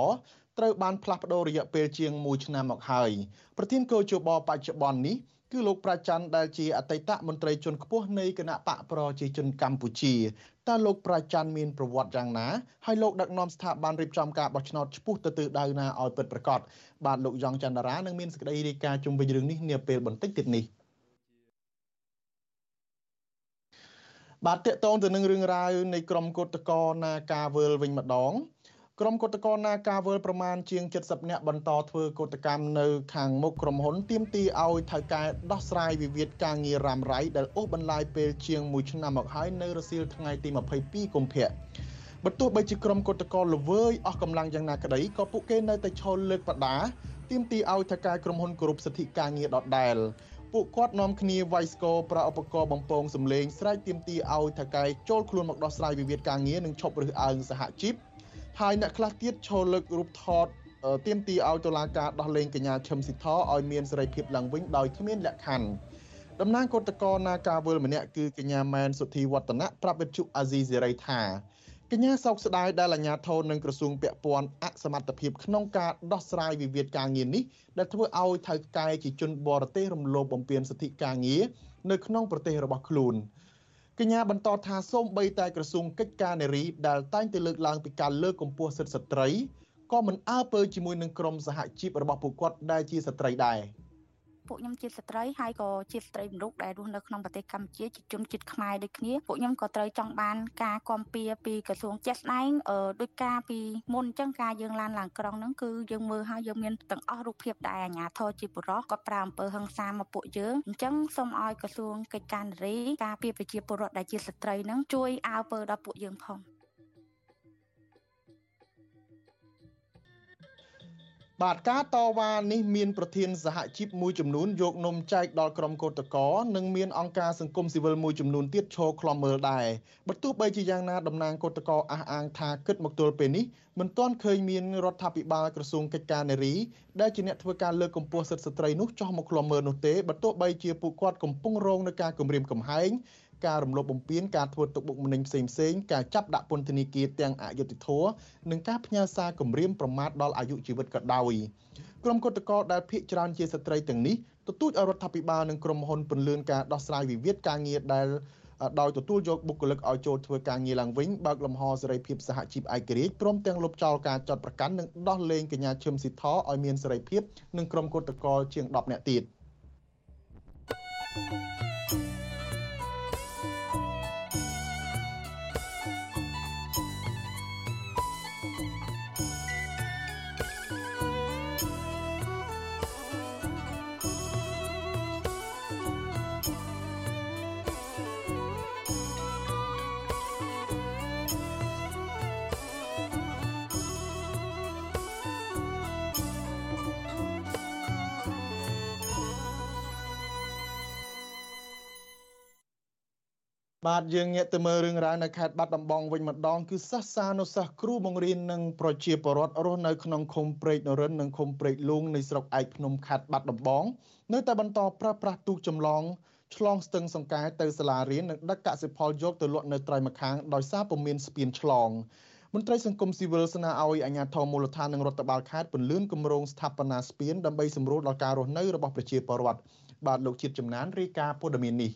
ត្រូវបានផ្លាស់ប្តូររយៈពេលជាង1ឆ្នាំមកហើយប្រធានកោជបបច្ចុប្បន្ននេះ គឺលោកប្រាច័ន្ទដែលជាអតីតមន្ត្រីជាន់ខ្ពស់នៃគណៈបកប្រជាជនកម្ពុជាតើលោកប្រាច័ន្ទមានប្រវត្តិយ៉ាងណាហើយលោកដឹកនាំស្ថាប័នរៀបចំការបោះឆ្នោតឆ្ពោះទៅទិសដៅណាឲ្យពិតប្រាកដបាទលោកយ៉ងច័ន្ទរានឹងមានសេចក្តីរាយការណ៍ជុំវិញរឿងនេះនាពេលបន្តិចទៀតនេះបាទតកតងទៅនឹងរឿងរ៉ាវនៃក្រមកោតកោណាការវើលវិញម្ដង ក្រុមកុតកោណាការវល់ប្រមាណជាង70នាក់បន្តធ្វើកុតកម្មនៅខាងមុខក្រុមហ៊ុនទៀមទីឲ្យថៅកែដោះស្រាយវិវាទការងាររ៉ាំរ៉ៃដែលអូសបន្លាយពេលជាង1ឆ្នាំមកហើយនៅរសៀលថ្ងៃទី22កុម្ភៈបើទោះបីជាក្រុមកុតកោល្វើយអស់កម្លាំងយ៉ាងណាក្តីក៏ពួកគេនៅតែឈលលើកបដាទៀមទីឲ្យថៅកែក្រុមហ៊ុនគោរពសិទ្ធិការងារដដែលពួកគាត់នាំគ្នាវាយស្គរប្រើឧបករណ៍បំពងសម្លេងស្រែកទាមទារឲ្យថៅកែចូលខ្លួនមកដោះស្រាយវិវាទការងារនិងឈប់រើសអើងសហជីព ហើយអ្នកខ្លះទៀតឈរលើករូបថតទៀមទីឲ្យតុលាការដោះលែងកញ្ញាឈឹមស៊ីធឲ្យមានសេរីភាពឡើងវិញដោយគ្មានលក្ខខណ្ឌតំណាងគឧតកោណាការវលម្នាក់គឺកញ្ញាម៉ែនសុធីវឌ្ឍនៈប្រាប់វិទ្យុអាស៊ីសេរីថាកញ្ញាសោកស្ដាយដែលអាជ្ញាធរនិងក្រសួងពាក់ព័ន្ធអសមត្ថភាពក្នុងការដោះស្រាយវិវាទការងារនេះដែលធ្វើឲ្យថៅកែជាជនបរទេសរំលោភបំពានសិទ្ធិការងារនៅក្នុងប្រទេសរបស់ខ្លួន កញ្ញាបន្តថាសូម្បីតែក្រសួងកិច្ចការនារីដែលតែងតែលើកឡើងពីការលើកកម្ពស់សិទ្ធិស្ត្រីក៏មិនអើពើជាមួយនឹងក្រមសហជីពរបស់ពួកគាត់ដែលជាស្ត្រីដែរ។ ពួកខ្ញុំជាស្ត្រីហើយក៏ជាស្ត្រីមរុកដែលរស់នៅក្នុងប្រទេសកម្ពុជាជាជនជាតិខ្មែរដូចគ្នាពួកខ្ញុំក៏ត្រូវចង់បានការគាំពៀពីក្រសួងជាក់ស្ដែងដោយការពីមុនអញ្ចឹងការយើងឡានឡើងក្រុងហ្នឹងគឺយើងមើលហើយយើងមានទាំងអស់រូបភាពដែលអាជ្ញាធរជាបុរសគាត់ប្រើអំពើហិង្សាមកពួកយើងអញ្ចឹងសូមឲ្យក្រសួងកិច្ចការនារីការពីប្រជាពលរដ្ឋដែលជាស្ត្រីហ្នឹងជួយអើពើដល់ពួកយើងផង បាទការតវ៉ានេះមានប្រធានសហជីពមួយចំនួនយកនំចែកដល់ក្រុមកោតក្រនិងមានអង្គការសង្គមស៊ីវិលមួយចំនួនទៀតឈរខ្លំមើលដែរបើទោះបីជាយ៉ាងណាតំណាងកោតក្រអះអាងថាគិតមកទល់ពេលនេះមិនទាន់ឃើញមានរដ្ឋាភិបាលក្រសួងកិច្ចការនារីដែលជាអ្នកធ្វើការលើកកម្ពស់សិទ្ធិស្ត្រីនោះចោះមកខ្លំមើលនោះទេបើទោះបីជាពួកគាត់កំពុងរងនឹងការគំរាមកំហែង ការរំលោភបំពានការធ្វើទុកបុកម្នេញផ្សេងផ្សេងការចាប់ដាក់ពន្ធនាគារទាំងអយុត្តិធម៌និងការផ្ញើសារគំរាមប្រមាថដល់អាយុជីវិតក៏ដោយក្រុមគឧតកោដែលភ ieck ច្រើនជាស្ត្រីទាំងនេះទទូចឲ្យរដ្ឋាភិបាលនិងក្រុមហ៊ុនពន្លឿនការដោះស្រាយវិវាទការងារដែលដោយទទួលយកបុគ្គលិកឲ្យចូលធ្វើការងារឡើងវិញបើកលំហសេរីភាពសហជីពឯករាជ្យព្រមទាំងលុបចោលការចាត់ប្រកាន់និងដោះលែងកញ្ញាឈឹមស៊ីធឲ្យមានសេរីភាពនិងក្រុមគឧតកោជាង10នាក់ទៀត។ បាទយើងងាកទៅមើលរឿងរ៉ាវនៅខេត្តបាត់ដំបងវិញម្ដងគឺសិស្សានុសិស្សគ្រូបង្រៀននិងប្រជាពលរដ្ឋរស់នៅក្នុងឃុំព្រែកនរិននិងឃុំព្រែកលួងនៃស្រុកឯកភ្នំខេត្តបាត់ដំបង នៅតែបន្តប្រើប្រាស់ទូកចម្លងឆ្លងស្ទឹងសង្កែទៅសាលារៀននិងដឹកកសិផលយកទៅលក់នៅត្រៃម្ខាងដោយសារពុំមានស្ពានឆ្លងមន្ត្រីសង្គមស៊ីវិលស្នើឲ្យអាជ្ញាធរមូលដ្ឋាននិងរដ្ឋបាលខេត្តពន្លឿនគម្រោងស្ថាបនាស្ពានដើម្បីសម្រួលដល់ការរស់នៅរបស់ប្រជាពលរដ្ឋបាទលោកជាតិចំណានរាយការណ៍ព័ត៌មាននេះ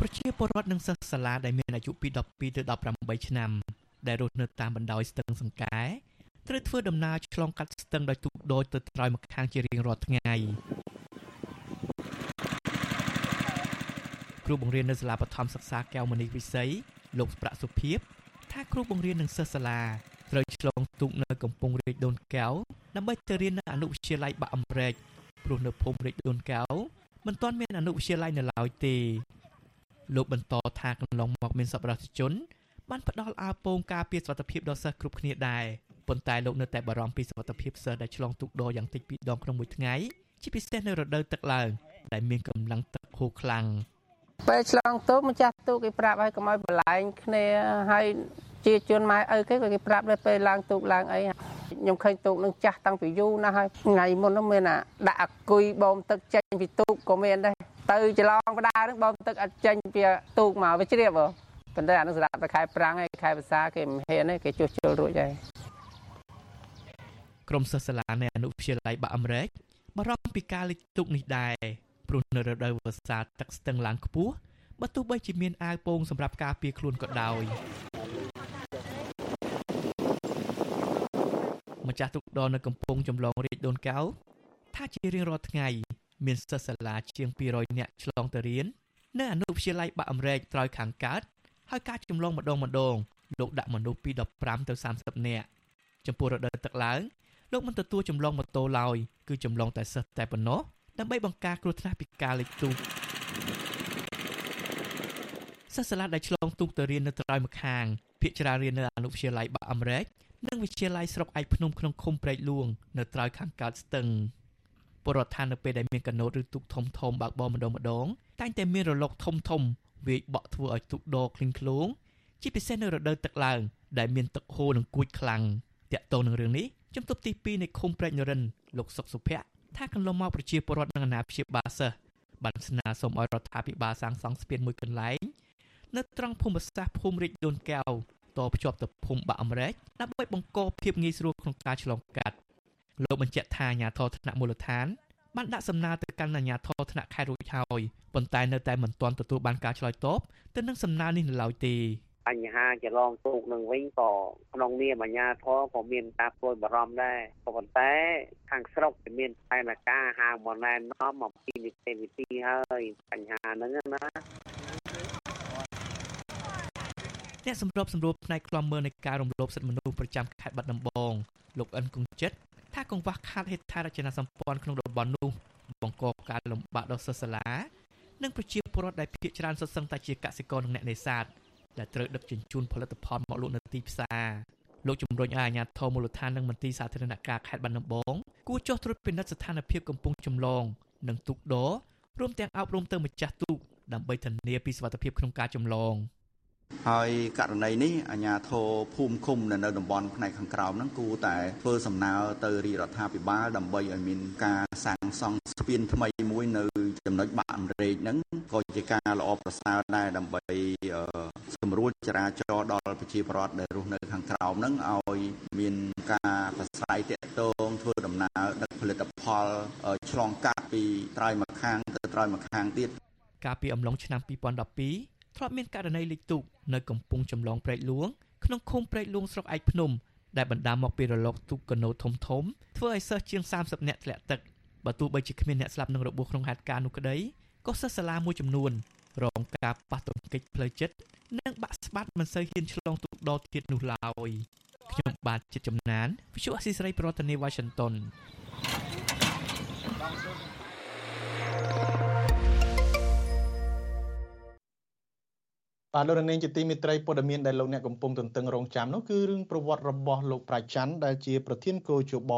ប្រ ជាពលរដ្ឋនិងសិស្សសាលាដែលមានអាយុពី12ទៅ18ឆ្នាំដែលរស់នៅតាមបណ្ដោយស្ទឹងសង្កែត្រូវធ្វើដំណើរឆ្លងកាត់ស្ទឹងដោយទូកដូចទៅត្រើយម្ខាងជារៀងរាល់ថ្ងៃគ្រូបង្រៀននៅសាលាបឋមសិក្សាកែវមនីវិស័យលោកប្រាក់សុភីបថាគ្រូបង្រៀននិងសិស្សសាលាត្រូវឆ្លងទូកនៅកំពង់រាជដូនកែវដើម្បីទៅរៀននៅអនុវិទ្យាល័យបាក់អំរែកព្រោះនៅភូមិរាជដូនកែវមិនទាន់មានអនុវិទ្យាល័យនៅឡើយទេ លោកបន្តថាកន្លងមកមានសប្បុរសជនបានផ្ដល់អាវពោងការពារសុខភាពដល់សិស្សគ្រប់គ្នាដែរប៉ុន្តែលោកនៅតែបារម្ភពីសុខភាពសិស្សដែលឆ្លងទូកដរយ៉ាងតិចពីរដងក្នុងមួយថ្ងៃជាពិសេសនៅរដូវទឹកឡើងដែលមានកម្លាំងទឹកហូរខ្លាំងពេលឆ្លងទូកម្ចាស់ទូកគេប្រាប់ឲ្យកុំឲ្យបលែងគ្នាហើយជាជនម៉ែឪគេក៏គេប្រាប់ដែរពេលឡើងទូកឡើងអីខ្ញុំឃើញទូកនឹងចាស់តាំងពីយូរណាស់ហើយថ្ងៃមុននោះមានអាដាក់អគុយបូមទឹកចេញពីទូកក៏មានដែរ ទៅច្រឡងបដានឹងបូមទឹកអត់ចេញពីទូកមកវាជ្រាបហ៎ប៉ុន្តែអានឹងសម្រាប់តែខែប្រាំងហើយខែភាសាគេមិនហ៊ានទេគេជួសជុលរួចហើយក្រុមសិស្សសាលានៅអនុវិទ្យាល័យបាក់អាមេរិកបារម្ភពីការលិចទូកនេះដែរព្រោះនៅរដូវវស្សាទឹកស្ទឹងឡើងខ្ពស់បើទោះបីជាមានអាវពោងសម្រាប់ការពារខ្លួនក៏ដោយម្ចាស់ទូកដរនៅកំពង់ចម្លងរាជដូនកៅថាជារៀងរាល់ថ្ងៃ មានសិស្សសាលាជាង200នាក់ឆ្លងទៅរៀននៅអនុវិទ្យាល័យបាក់អមរែកត្រើយខាងកើតហើយការចម្លងម្ដងម្ដងលោកដាក់មនុស្សពី15ទៅ30នាក់ចំពោះរដូវទឹកឡើងលោកមិនទទួលចម្លងម៉ូតូឡើយគឺចម្លងតែសិស្សតែប៉ុណ្ណោះដើម្បីបង្ការគ្រោះថ្នាក់ពីការលិចទូកសិស្សសាលាដែលឆ្លងទូកទៅរៀននៅត្រើយម្ខាងភាគច្រើនរៀននៅអនុវិទ្យាល័យបាក់អមរែកនិងវិទ្យាល័យស្រុកឯកភ្នំក្នុងឃុំព្រែកលួងនៅត្រើយខាងកើតស្ទឹង ពលរដ្ឋឋាននៅពេលដែលមានកណូតឬទូកធំធំបើកបរម្ដងម្ដងតែងតែមានរលកធំធំវាយបក់ធ្វើឲ្យទូកដកឃ្លីងឃ្លោងជាពិសេសនៅរដូវទឹកឡើងដែលមានទឹកហូរនិងគួចខ្លាំងតាក់ទងនឹងរឿងនេះជំទប់ទី2នៃឃុំព្រែកនរិនលោកសុកសុភ័ក្រថាកន្លងមកប្រជាពលរដ្ឋនិងអាណាព្យាបាលសិស្សបានស្នើសុំឲ្យរដ្ឋាភិបាលសាងសង់ស្ពានមួយកន្លែងនៅត្រង់ភូមិសាស្ត្រភូមិរាជដូនកែវតភ្ជាប់ទៅភូមិបាក់អមរែកដើម្បីបង្កភាពងាយស្រួលក្នុងការឆ្លងកាត់ លោកបញ្ជាក់ថាអាជ្ញាធរថ្នាក់មូលដ្ឋានបានដាក់សំណើទៅកាន់អាជ្ញាធរថ្នាក់ខេត្តរួចហើយប៉ុន្តែនៅតែមិនទាន់ទទួលបានការឆ្លើយតបទៅនឹងសំណើនេះនៅឡើយទេបញ្ហាចរងទូកនឹងវិញក៏ក្នុងនាមអាជ្ញាធរក៏មានការព្រួយបារម្ភដែរក៏ប៉ុន្តែខាងស្រុកវាមានផែនការហៅមកណែនាំអំពីនីតិវិធីហើយបញ្ហាហ្នឹងណាអ្នកសម្របសម្រួលផ្នែកខ្លំមើលនៃការរំលោភសិទ្ធិមនុស្សប្រចាំខេត្តបាត់ដំបងលោកអិនគង្ជិត ថាកង្វះខាតហេដ្ឋារចនាសម្ព័ន្ធក្នុងតំបន់នោះបង្កការលំបាកដល់សិស្សសាលានិងប្រជាពលរដ្ឋដែលភាគច្រើនសុទ្ធសឹងតែជាកសិករនិងអ្នកនេសាទដែលត្រូវដឹកជញ្ជូនផលិតផលមកលក់នៅទីផ្សារលោកជំរុញឲ្យអាជ្ញាធរមូលដ្ឋាននិងមន្ទីរសាធារណការខេត្តបាត់ដំបងគួរចុះត្រួតពិនិត្យស្ថានភាពកំពុងចម្លង និងទូកដររួមទាំងអប់រំទៅម្ចាស់ទូកដើម្បីធានាពីសុវត្ថិភាពក្នុងការចម្លង ហើយករណីនេះអាជ្ញាធរភូមិឃុំនៅនៅតំបន់ផ្នែកខាងក្រោមហ្នឹងគួរតែធ្វើសំណើទៅរាជរដ្ឋាភិបាលដើម្បីឲ្យមានការសាងសង់ស្ពានថ្មីមួយនៅចំណុចបាក់អមរេកហ្នឹងក៏ជាការល្អប្រសើរដែរដើម្បីសម្រួលចរាចរណ៍ដល់ប្រជាពលរដ្ឋដែលរស់នៅខាងក្រោមហ្នឹងឲ្យមានការប្រស្រ័យទាក់ទងធ្វើដំណើរដឹកផលិតផលឆ្លងកាត់ពីត្រើយម្ខាងទៅត្រើយម្ខាងទៀតកាលពីអំឡុងឆ្នាំ2012 ធ្លាប់មានករណីលិចទូកនៅកំពង់ចម្លងព្រែកលួងក្នុងឃុំព្រែកលួងស្រុកឯកភ្នំដែលបណ្ដាលមកពីរលកទូកកណូធំធំធ្វើឲ្យសិស្សជាង30នាក់ធ្លាក់ទឹកបើទោះបីជាគ្មានអ្នកស្លាប់នឹងរបួសក្នុងហេតុការណ៍នោះក្តីក៏សិស្សសាលាមួយចំនួនរងការប៉ះទង្គិចផ្លូវចិត្តនិងបាក់ស្បាត់មិនសូវហ៊ានឆ្លងទូកដតទៀតនោះឡើយខ្ញុំបាទចិត្តចំណាន Visual Assisray ប្រធានាទី Washington បាទលោកនាងជាទីមេត្រីព័ត៌មានដែលលោកអ្នកកំពុងទន្ទឹងរង់ចាំនោះគឺរឿងប្រវត្តិរបស់លោកប្រាច័ន្ទដែលជាប្រធានកោជប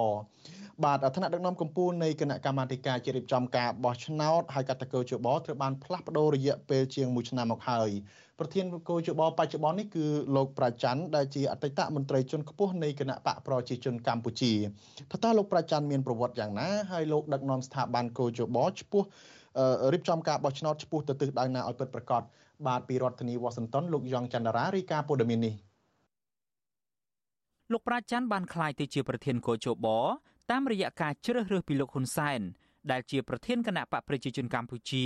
បាទថ្នាក់ដឹកនាំកម្ពុជានៃគណៈកម្មាធិការជារៀបចំការបោះឆ្នោតហើយកាត់តកោជបត្រូវបានផ្លាស់ប្ដូររយៈពេលជាង1ឆ្នាំមកហើយប្រធានកោជបបច្ចុប្បន្ននេះគឺលោកប្រាច័ន្ទដែលជាអតីតមន្ត្រីជាន់ខ្ពស់នៃគណៈបកប្រជាជនកម្ពុជាថាតើលោកប្រាច័ន្ទមានប្រវត្តិយ៉ាងណាហើយលោកដឹកនាំស្ថាប័នកោជបឈ្មោះរៀបចំការបោះឆ្នោតឈ្មោះទៅទិសដៅណាឲ្យពិតប្រាកដ បាទពីរដ្ឋធានីវ៉ាស៊ីនតោនលោកយ៉ងច័ន្ទរារាយការណ៍ព័ត៌មាននេះលោកប្រាច័ន្ទបានក្លាយទៅជាប្រធានកោជបតាមរយៈការជ្រើសរើសពីលោកហ៊ុនសែនដែលជាប្រធានគណៈបកប្រជាជនកម្ពុជា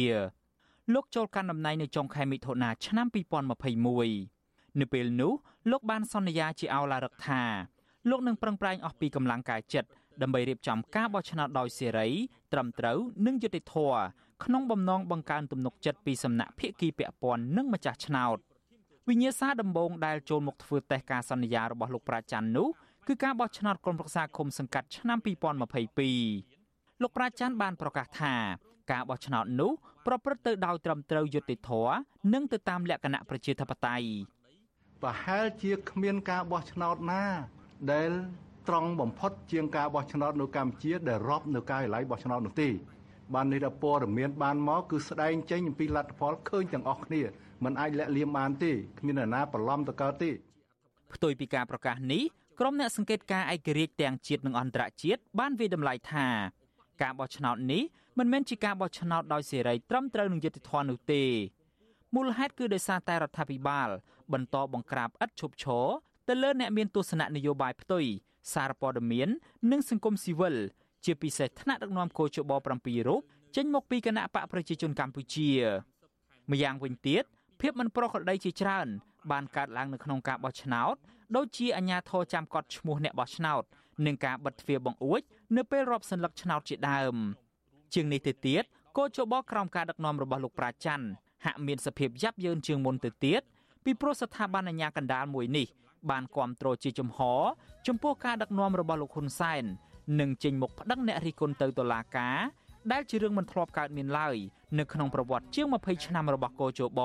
លោកចូលកាន់តំណែងនៅចុងខែមិថុនាឆ្នាំ2021នៅពេលនោះលោកបានសន្យាជាអោឡារឹកថាលោកនឹងប្រឹងប្រែងអស់ពីកម្លាំងកាយចិត្ត ដើម្បីរៀបចំការបោះឆ្នោតដោយសេរីត្រឹមត្រូវនិងយុត្តិធម៌ក្នុងបំណងបង្កើនទំនុកចិត្តពីសំណាក់ភាគីពាក់ព័ន្ធនិងម្ចាស់ឆ្នោតវិញ្ញាសាដំបងដែលចូលមកធ្វើតេស្តការសន្យារបស់លោកប្រាច័ន្ទនោះគឺការបោះឆ្នោតក្រុមប្រឹក្សាឃុំសង្កាត់ឆ្នាំ2022លោកប្រាច័ន្ទបានប្រកាសថាការបោះឆ្នោតនោះប្រព្រឹត្តទៅដោយត្រឹមត្រូវយុត្តិធម៌និងទៅតាមលក្ខណៈប្រជាធិបតេយ្យប្រហែលជាគ្មានការបោះឆ្នោតណាដែល ត្រង់បំផុតជាងការបោះឆ្នោតនៅកម្ពុជាដែលរាប់នៅការិយាល័យបោះឆ្នោតនោះទេបាននេះដល់ព័ត៌មានបានមកគឺស្ដែងចេញអំពីលទ្ធផលឃើញទាំងអស់គ្នាมันអាចលាក់លៀមបានទេគ្មាននរណាប្រឡំទៅកើតទេផ្ទុយពីការប្រកាសនេះក្រុមអ្នកសង្កេតការឯករាជ្យទាំងជាតិនិងអន្តរជាតិបានវិតម្លៃថាការបោះឆ្នោតនេះមិនមែនជាការបោះឆ្នោតដោយសេរីត្រឹមត្រូវនឹងយុត្តិធម៌នោះទេមូលហេតុគឺដោយសារតែរដ្ឋាភិបាល បន្តបង្ក្រាបឥតឈប់ឈរទៅលើអ្នកមានទស្សនៈនយោបាយផ្ទុយ សារព័ត៌មាន និងសង្គមស៊ីវិលជាពិសេសថ្នាក់ដឹកនាំកោជប7រូបចេញមកពីគណៈបកប្រជាជនកម្ពុជាម្យ៉ាងវិញទៀតភាពមិនប្រក្រតីជាច្រើន បានកើតឡើងនៅក្នុងការបោះឆ្នោតដូចជាអាញាធរចាំកត់ឈ្មោះអ្នកបោះឆ្នោតនិងការបិទទ្វារបង្អួច នៅពេលរាប់សន្លឹកឆ្នោតជាដើម ជាងនេះទៅទៀតកោជបក្រោមការដឹកនាំរបស់លោកប្រាច័ន្ទហាក់មានសភាពយ៉ាប់យ៉ឺនជាងមុនទៅទៀតពីព្រោះស្ថាប័នអាជ្ញាកណ្ដាលមួយនេះ បានគ្រប់គ្រងជាចំហ ចំពោះការដឹកនាំរបស់លោកហ៊ុនសែននិងចេញមុខប្តឹងអ្នករិះគន់ទៅតុលាការដែលជារឿងមិនធ្លាប់កើតមានឡើយនៅក្នុងប្រវត្តិជាង20ឆ្នាំរបស់កោជប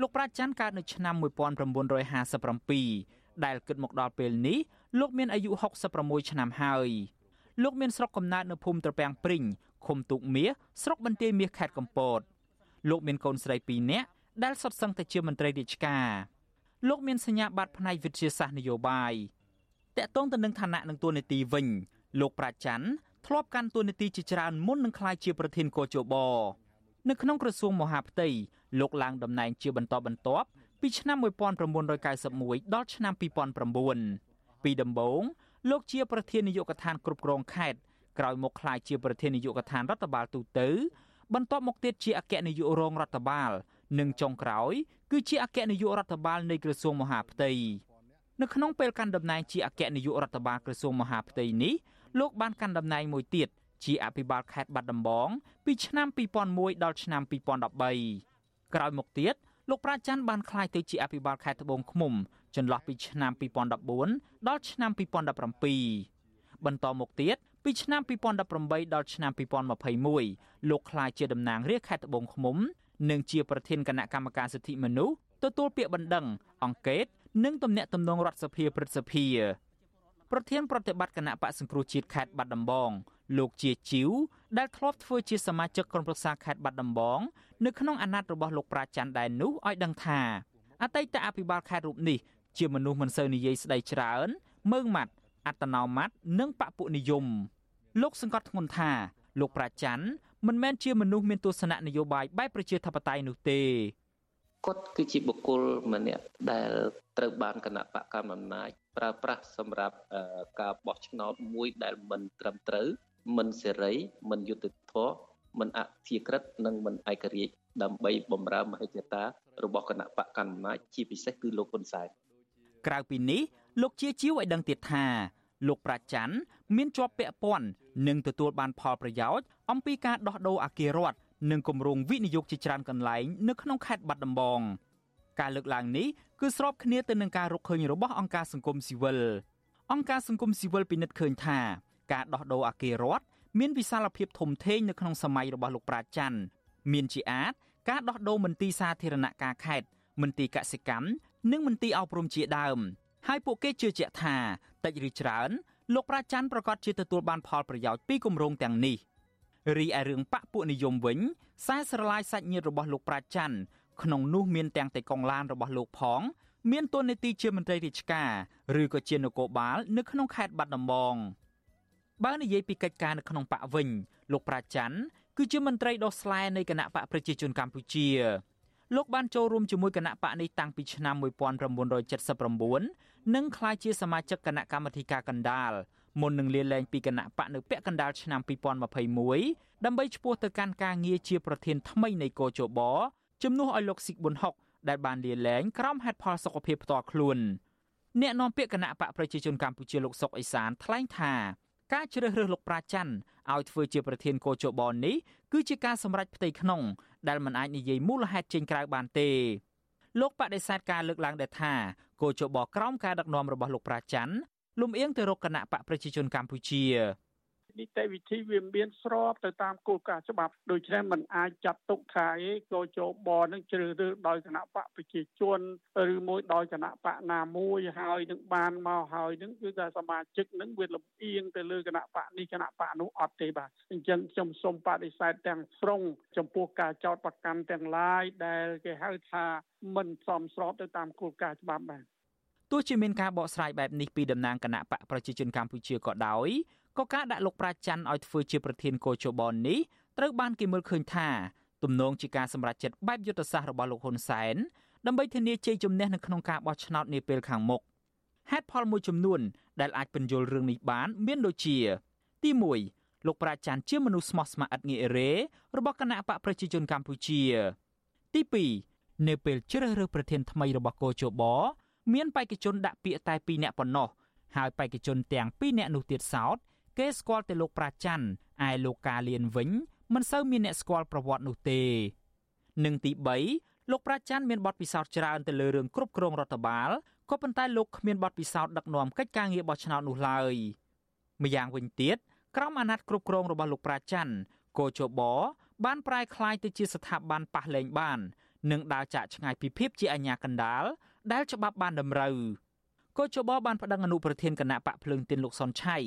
លោកប្រាច័ន្ទកើតនៅឆ្នាំ1957ដែលគិតមកដល់ពេលនេះលោកមានអាយុ66ឆ្នាំហើយលោកមានស្រុកកំណើតនៅភូមិត្រពាំងព្រីងឃុំទូកមាសស្រុកបន្ទាយមាសខេត្តកំពតលោកមានកូនស្រី2នាក់ដែលសុទ្ធសឹងតែជាមន្ត្រីរាជការ លោកមានសញ្ញាបត្រផ្នែកវិទ្យាសាស្ត្រនយោបាយតកតងទៅនឹងឋានៈនិងទួនាទីវិញ លោកប្រាច័ន្ទធ្លាប់កាន់ទួនាទីជាច្រើនមុននឹងក្លាយជាប្រធានកោជបនៅក្នុងក្រសួងមហាផ្ទៃលោកឡើងតំណែងជាបន្តបន្ទាប់ពីឆ្នាំ1991ដល់ឆ្នាំ2009ពីដំបូងលោកជាប្រធាននាយកដ្ឋានគ្រប់គ្រងខេត្តក្រោយមកក្លាយជាប្រធាននាយកដ្ឋានរដ្ឋបាលទូទៅបន្ទាប់មកទៀតជាអគ្គនាយករងរដ្ឋបាល និងចុងក្រោយ គឺជាអគ្គនាយករដ្ឋបាលនៃក្រសួងមហាផ្ទៃនៅក្នុងពេលកាន់តំណែងជាអគ្គនាយករដ្ឋបាលក្រសួងមហាផ្ទៃនេះលោកបានកាន់តំណែងមួយទៀតជាអភិបាលខេត្តបាត់ដំបងពីឆ្នាំ2001ដល់ឆ្នាំ2013ក្រោយមកទៀតលោកប្រាច័ន្ទបានក្លាយទៅជាអភិបាលខេត្តត្បូងឃ្មុំចន្លោះពីឆ្នាំ2014ដល់ឆ្នាំ2017បន្តមកទៀតពីឆ្នាំ2018ដល់ឆ្នាំ2021លោកក្លាយជាតំណាងរាជខេត្តត្បូងឃ្មុំ និងជាប្រធានគណៈកម្មការសិទ្ធិមនុស្សទទួលពាក្យបណ្ដឹងអង្កេតនិងទំនាក់ទំនងរដ្ឋសភាព្រឹទ្ធសភាប្រធានប្រតិបត្តិគណៈបកសង្គ្រោះជាតិខេត្តបាត់ដំបងលោកជាជីវដែលធ្លាប់ធ្វើជាសមាជិកក្រុមប្រឹក្សាខេត្តបាត់ដំបងនៅក្នុងអាណត្តិរបស់លោកប្រាច័ន្ទដែរនោះឲ្យដឹងថាអតីតអភិបាលខេត្តរូបនេះជាមនុស្សមិនសូវនិយាយស្ដីច្រើនមើងម៉ាត់អត្តនោម័តនិងបពុនិយមលោកសង្កត់ធ្ងន់ថាលោកប្រាច័ន្ទ មិនមែនជាមនុស្សមានទស្សនៈនយោបាយបែបប្រជាធិបតេយ្យនោះទេគាត់គឺជាបុគ្គលម្នាក់ដែលត្រូវបានគណៈបកកម្មអំណាចប្រើប្រាស់សម្រាប់ការបោះឆ្នោតមួយដែលមិនត្រឹមត្រូវមិនសេរីមិនយុត្តិធម៌មិនអធិក្រិតនិងមិនឯករាជ្យដើម្បីបំរើមហិច្ឆតារបស់គណៈបកកណ្ដាលអំណាចជាពិសេសគឺលោកហ៊ុនសែនក្រៅពីនេះលោកជាជីវឲ្យដឹងទៀតថា លោកប្រាច័ន្ទមានជាប់ពាក់ព័ន្ធនិងទទួលបានផលប្រយោជន៍អំពីការដោះដូរអគាររដ្ឋនិងគម្រោងវិនិយោគជាច្រើនកន្លែងនៅក្នុងខេត្តបាត់ដំបងការលើកឡើងនេះគឺស្របគ្នាទៅនឹងការរកឃើញរបស់អង្គការសង្គមស៊ីវិលអង្គការសង្គមស៊ីវិលពិនិត្យឃើញថាការដោះដូរអគាររដ្ឋមានវិសាលភាពធំធេងនៅក្នុងសម័យរបស់លោកប្រាច័ន្ទមានជាអាច ការដោះដូរមន្ទីរសាធារណការខេត្តមន្ទីរកសិកម្មនិងមន្ទីរអប់រំជាដើម ហើយពួកគេជឿជាក់ថាតិចឬច្រើនលោកប្រាច័ន្ទប្រកាសជាទទួលបានផលប្រយោជន៍ពីគម្រោងទាំងនេះរីឯរឿងបកពួកនិយមវិញខ្សែស្រឡាយសាច់ញាតិរបស់លោកប្រាច័ន្ទក្នុងនោះមានទាំងតេកងឡានរបស់លោកផង មានតួនាទីជាមន្ត្រីរាជការឬក៏ជានគរបាល នៅក្នុងខេត្តបាត់ដំបងបើនិយាយពីកិច្ចការនៅក្នុងបកវិញ លោកប្រាច័ន្ទគឺជាមន្ត្រីដោះស្លែនៃគណៈបកប្រជាជនកម្ពុជា លោកបានចូលរួមជាមួយគណៈបកនេះតាំងពីឆ្នាំ1979និងក្លាយជាសមាជិកគណៈកម្មាធិការកណ្ដាលមុននឹងលាលែងពីគណៈបកនៅពាក់កណ្ដាលឆ្នាំ2021ដើម្បីឈ្មោះទៅកាន់ការងារជាប្រធានថ្មីនៃកោជបជំនួសឲ្យលោកស៊ីកប៊ុនហុកដែលបានលាលែងក្រោមហេតុផលសុខភាពផ្ទាល់ខ្លួនអ្នកនាំពាក្យគណៈបកប្រជាជនកម្ពុជាលោកសុកអេសានថ្លែងថាការជ្រើសរើសលោកប្រាច័ន្ទឲ្យធ្វើជាប្រធានកោជបនេះគឺជាការសម្រេចផ្ទៃក្នុង ដែលមិនអាចនិយាយមូលហេតុចេញក្រៅបានទេលោកបដិសេធការលើកឡើងដែរថាគោចបក្រោមការដឹកនាំរបស់លោកប្រាច័ន្ទលំអៀងទៅរកគណៈបកប្រជាជនកម្ពុជា នីតិវិធីវាមានស្របទៅតាមគោលការណ៍ច្បាប់ដូច្នេះมันអាចចាត់ទុកថាឯកោជបនឹងជ្រើសរើសដោយគណៈបកប្រជាជនឬមួយដោយគណៈបកណាមួយហើយនឹងបានមកហើយនឹងគឺថាសមាជិកនឹងវាលំអៀងទៅលើគណៈបកនេះគណៈបកនោះអត់ទេបាទអញ្ចឹងខ្ញុំសូមបដិសេធទាំងស្រុងចំពោះការចោទប្រកាន់ទាំងឡាយដែលគេហៅថាមិនសមស្របទៅតាមគោលការណ៍ច្បាប់បាទទោះជាមានការបកស្រាយបែបនេះពីតំណាងគណៈបកប្រជាជនកម្ពុជាក៏ដោយ ក៏ការដាក់លោកប្រាច័ន្ទឲ្យធ្វើជាប្រធានកោជបនេះត្រូវបានគេមើលឃើញថាទំនងជាការសម្រេចចិត្តបែបយុទ្ធសាស្ត្ររបស់លោកហ៊ុនសែនដើម្បីធានាជ័យជំនះនៅក្នុងការបោះឆ្នោតនាពេលខាងមុខហេតុផលមួយចំនួនដែលអាចបញ្យល់រឿងនេះបាន មានដូចជា ទី1លោកប្រាច័ន្ទជាមនុស្សស្មោះស្ម័គ្រឥតងាយអេរេរបស់គណៈបកប្រជាជនកម្ពុជា ទី2នៅពេលជ្រើសរើសប្រធានថ្មីរបស់កោជបមានបេក្ខជនដាក់ពាក្យតែ2នាក់ប៉ុណ្ណោះហើយបេក្ខជនទាំង2នាក់នោះទៀតសោត គេស្គាល់តែលោកប្រាច័ន្ទឯលោកកាលៀនវិញមិនសូវមានអ្នកស្គាល់ប្រវត្តិនោះទេនិងទី3លោកប្រាច័ន្ទមានបទពិសោធន៍ច្រើនទៅលើរឿងគ្រប់គ្រងរដ្ឋបាលក៏ប៉ុន្តែលោកគ្មានបទពិសោធន៍ដឹកនាំកិច្ចការងារបោះឆ្នោតនោះឡើយម្យ៉ាងវិញទៀតក្រមអាណត្តិគ្រប់គ្រងរបស់លោកប្រាច័ន្ទកោជបបានប្រែក្លាយទៅជាស្ថាប័នប៉ះលែងបាន និងដើរចាក់ឆ្ងាយពីភាពជាអាញាកណ្ដាលដែលច្បាប់បានតម្រូវ កោជបបានប្តឹងអនុប្រធានគណៈបកភ្លើងទៀនលោកសុនឆៃ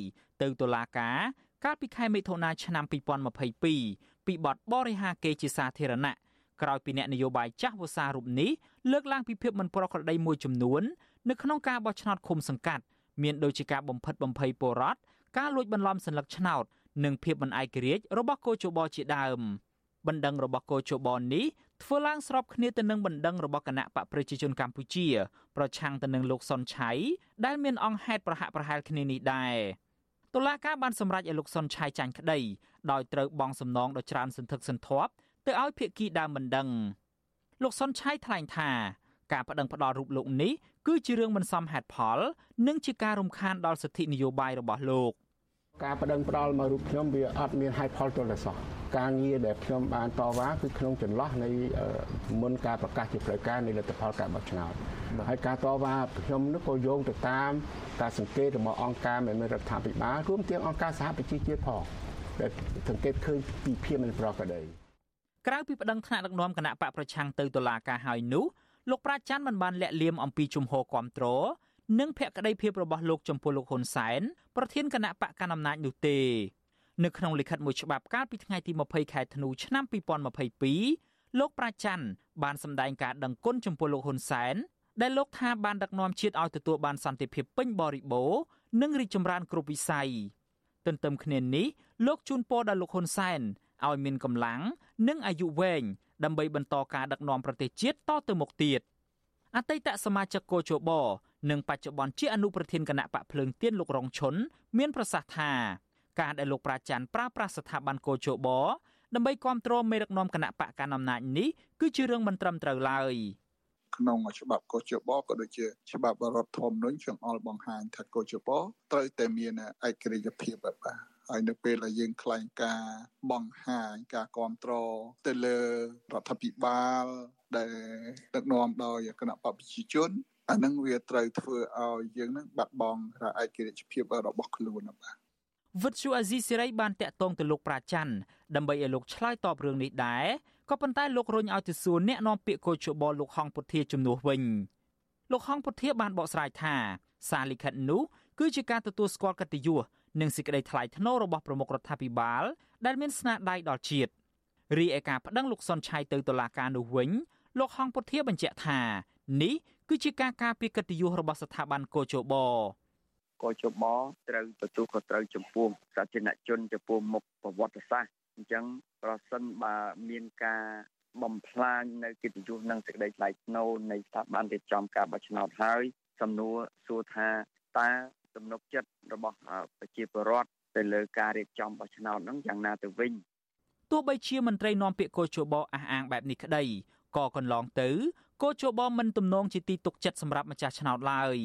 ទៅតុលាការកាលពីខែមិថុនាឆ្នាំ2022ពីបទបរិហាកេរជាសាធារណៈក្រោយពីអ្នកនយោបាយចាស់វសារូបនេះលើកឡើងពីភាពមិនប្រក្រតីមួយចំនួននៅក្នុងការបោះឆ្នោតឃុំសង្កាត់មានដូចជាការបំផិតបំភ័យពលរដ្ឋការលួចបន្លំសัญลักษณ์ឆ្នោតនិងភាពមិនឯករាជ្យរបស់កោជបជាដើមបណ្ដឹងរបស់កោជបនេះ ធ្វើឡើងស្របគ្នាទៅនឹងបណ្ដឹងរបស់គណៈបកប្រជាជនកម្ពុជា ប្រឆាំងទៅនឹងលោកសុនឆៃដែលមានអង្គហេតុប្រហាក់ប្រហែលគ្នានេះដែរតុលាការបានសម្រេចឲ្យលោកសុនឆៃចាញ់ក្តីដោយត្រូវបង់សំណងដ៏ច្រើនសន្ធឹកសន្ធាប់ទៅឲ្យភាគីដើមបណ្ដឹងលោកសុនឆៃថ្លែងថាការប្តឹងផ្តល់រូបលោកនេះគឺជារឿងមិនសមហេតុផល និងជាការរំខានដល់សិទ្ធិនយោបាយរបស់លោក ការប្តឹងផ្តល់មករូបខ្ញុំវាអត់មានហេតុផលទាល់តែសោះការងារដែលខ្ញុំបានតវ៉ាគឺក្នុងចន្លោះនៃមុនការប្រកាសជាផ្លូវការនៃលទ្ធផលការបោះឆ្នោតហើយការតវ៉ាខ្ញុំនោះក៏យោងទៅតាមការសង្កេតរបស់អង្គការមេមេរដ្ឋាភិបាលរួមទាំងអង្គការសហប្រជាជាតិផងដែលសង្កេតឃើញពីភាពមិនប្រក្រតីក្រៅពីប្តឹងថ្នាក់ដឹកនាំគណៈបកប្រឆាំងទៅតុលាការហើយនោះលោកប្រាច័ន្ទមិនបានលាក់លៀមអំពីជំហរគ្រប់គ្រង និងភក្តីភាពរបស់លោកចំពោះលោកហ៊ុនសែនប្រធានគណៈបកកណ្ដាលអំណាចនោះទេនៅក្នុងលិខិតមួយច្បាប់កាលពីថ្ងៃទី20ខែធ្នូឆ្នាំ2022លោកប្រាច័ន្ទបានសម្ដែងការដឹងគុណចំពោះលោកហ៊ុនសែនដែលលោកថាបានដឹកនាំជាតិឲ្យទទួលបានសន្តិភាពពេញបរិបូរណ៍និងរីកចម្រើនគ្រប់វិស័យទន្ទឹមគ្នានេះលោកជូនពរដល់លោកហ៊ុនសែនឲ្យមានកម្លាំងនិងអាយុវែងដើម្បីបន្តការដឹកនាំប្រទេសជាតិតទៅមុខទៀតអតីតសមាជិកកោជប និងបច្ចុប្បន្នជាអនុប្រធានគណៈបកភ្លើងទៀនលោករងឈុនមានប្រសាសន៍ថាការដែលលោកប្រាច័ន្ទប្រើប្រាស់ស្ថាប័នកោជបដើម្បីគ្រប់គ្រងមេដឹកនាំគណៈបកកណ្ដាលអំណាចនេះគឺជារឿងមិនត្រឹមត្រូវឡើយក្នុងច្បាប់កោជបក៏ដូចជាច្បាប់រដ្ឋធម្មនុញ្ញចង្អុលបង្ហាញថាកោជបត្រូវតែមានឯករាជ្យភាពបែបហើយនៅពេលដែលយើងខ្លែងការបង្ហាញការគ្រប់គ្រងទៅលើរដ្ឋាភិបាលដែលដឹកនាំដោយគណៈបព្វជិជន អានឹងវាត្រូវធ្វើឲ្យយើងនឹងបាត់បង់ឯករាជ្យភាពរបស់ខ្លួនបាទវិទ្យុអាស៊ីសេរីបានតាក់ទងទៅលោកប្រាច័ន្ទដើម្បីឲ្យលោកឆ្លើយតបរឿងនេះដែរក៏ប៉ុន្តែលោករុញឲ្យទៅសួរអ្នកនាំពាក្យកោជបលោកហងពុធាជំនួសវិញលោកហងពុធាបានបកស្រាយថាសារលិខិតនោះគឺជាការទទួលស្គាល់កិត្តិយសនិងសេចក្តីថ្លៃថ្នូររបស់ប្រមុខរដ្ឋាភិបាល ដែលមានស្នាដៃដល់ជាតិរីឯការប្តឹងលោកសុនឆៃទៅតុលាការនោះវិញលោកហងពុធាបញ្ជាក់ថានេះ គឺជាការការពារកិត្តិយសរបស់ស្ថាប័នកោជបកោជបត្រូវទទួលខុសត្រូវចំពោះសាធារណជនចំពោះមុខប្រវត្តិសាស្ត្រអញ្ចឹងប្រសិនបើមានការបំផ្លាញនៅកិត្តិយសនិងសេចក្តីថ្លៃថ្នូរនៃស្ថាប័នរៀបចំការបោះឆ្នោតហើយសំណួរសួរថាតើទំនុកចិត្តរបស់ប្រជាពលរដ្ឋទៅលើការរៀបចំបោះឆ្នោតហ្នឹងយ៉ាងណាទៅវិញទោះបីជាមន្ត្រីនាំពាក្យកោជបអះអាងបែបនេះក្តី ក៏កន្លងទៅកោជបមិនទំនងជាទីទុកចិត្តសម្រាប់ម្ចាស់ឆ្នោតឡើយ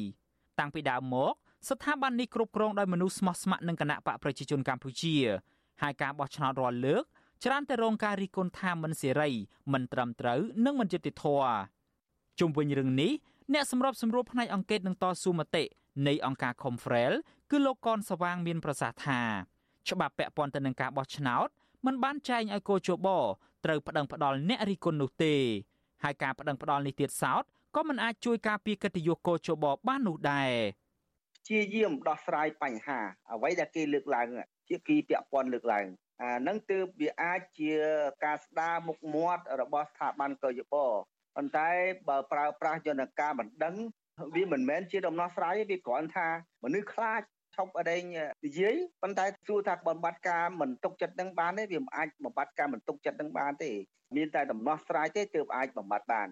តាំងពីដើមមក ស្ថាប័ននេះគ្រប់គ្រងដោយមនុស្សស្មោះស្ម័គ្រនឹងគណៈបកប្រជាជនកម្ពុជាហើយការបោះឆ្នោតរាល់លើកច្រើនតែរងការរិះគន់ថាមិនសេរីមិនត្រឹមត្រូវនិងមិនយុត្តិធម៌ជុំវិញរឿងនេះអ្នកសម្របសម្រួលផ្នែកអង្គការនឹងតស៊ូមតិនៃអង្គការ Confrel គឺលោកកនសវាងមានប្រសាសន៍ថាច្បាប់ពាក់ព័ន្ធទៅនឹងការបោះឆ្នោតមិនបានចែងឲ្យកោជប ត្រូវប្តឹងផ្ដាល់អ្នករិះគន់នោះទេហើយការប្តឹងផ្ដាល់នេះទៀតសោតក៏មិនអាចជួយការពារកិត្តិយសកោជបបាននោះដែរព្យាយាមដោះស្រាយបញ្ហា អ្វីដែលគេលើកឡើងជាគីពាក់ព័ន្ធលើកឡើងអានឹងទើបវាអាចជាការស្ដារមុខមាត់របស់ស្ថាប័នកោជបប៉ុន្តែបើប្រើប្រាស់យន្តការបណ្ដឹងវាមិនមែនជាដំណោះស្រាយទេវាគ្រាន់ថាមនុស្សខ្លាច ឈប់អដេញនិយាយប៉ុន្តែសួរថាបំបត្តិការមិនទុកចិត្តនឹងបានទេវាមិនអាចបំបត្តិការមិនទុកចិត្តនឹងបានទេមានតែដំណោះស្រាយទេទើបអាចបំបត្តិបាន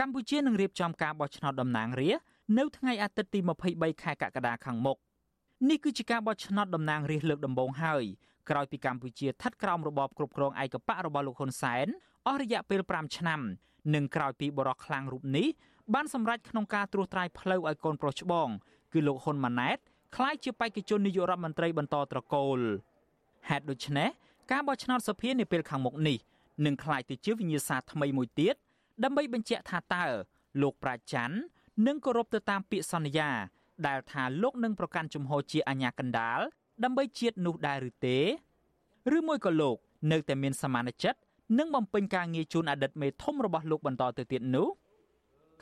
កម្ពុជានឹងរៀបចំការបោះឆ្នោតតំណាងរាស្ត្រនៅថ្ងៃអាទិត្យទី23ខែកក្កដាខាងមុខនេះគឺជាការបោះឆ្នោតតំណាងរាស្ត្រលើកដំបូងហើយក្រោយពីកម្ពុជាស្ថិតក្រោមរបបគ្រប់គ្រងឯកបករបស់លោកហ៊ុនសែនអស់រយៈពេល5ឆ្នាំនិងក្រោយពីបរិះខ្លាំងរូបនេះបានសម្រេចក្នុងការត្រួសត្រាយផ្លូវឲ្យកូនប្រុសច្បងគឺលោកហ៊ុនម៉ាណែត ក្លាយជាបេក្ខជននាយករដ្ឋមន្ត្រីបន្តត្រកូលហេតុដូច្នេះការបោះឆ្នោតសភានាពេលខាងមុខនេះនឹងក្លាយទៅជាវិញ្ញាសាថ្មីមួយទៀតដើម្បីបញ្ជាក់ថាតើលោកប្រាច័ន្ទនឹងគោរពទៅតាមពាក្យសន្យា ដែលថាលោកនឹងប្រកាន់ជំហរជាអាញាកណ្ដាលដើម្បីជាតិនោះដែរឬទេឬមួយក៏លោក នៅតែមានសមានចិត្តនិងបំពេញការងារជូនអតីតមេធំរបស់លោកបន្តទៅទៀតនោះ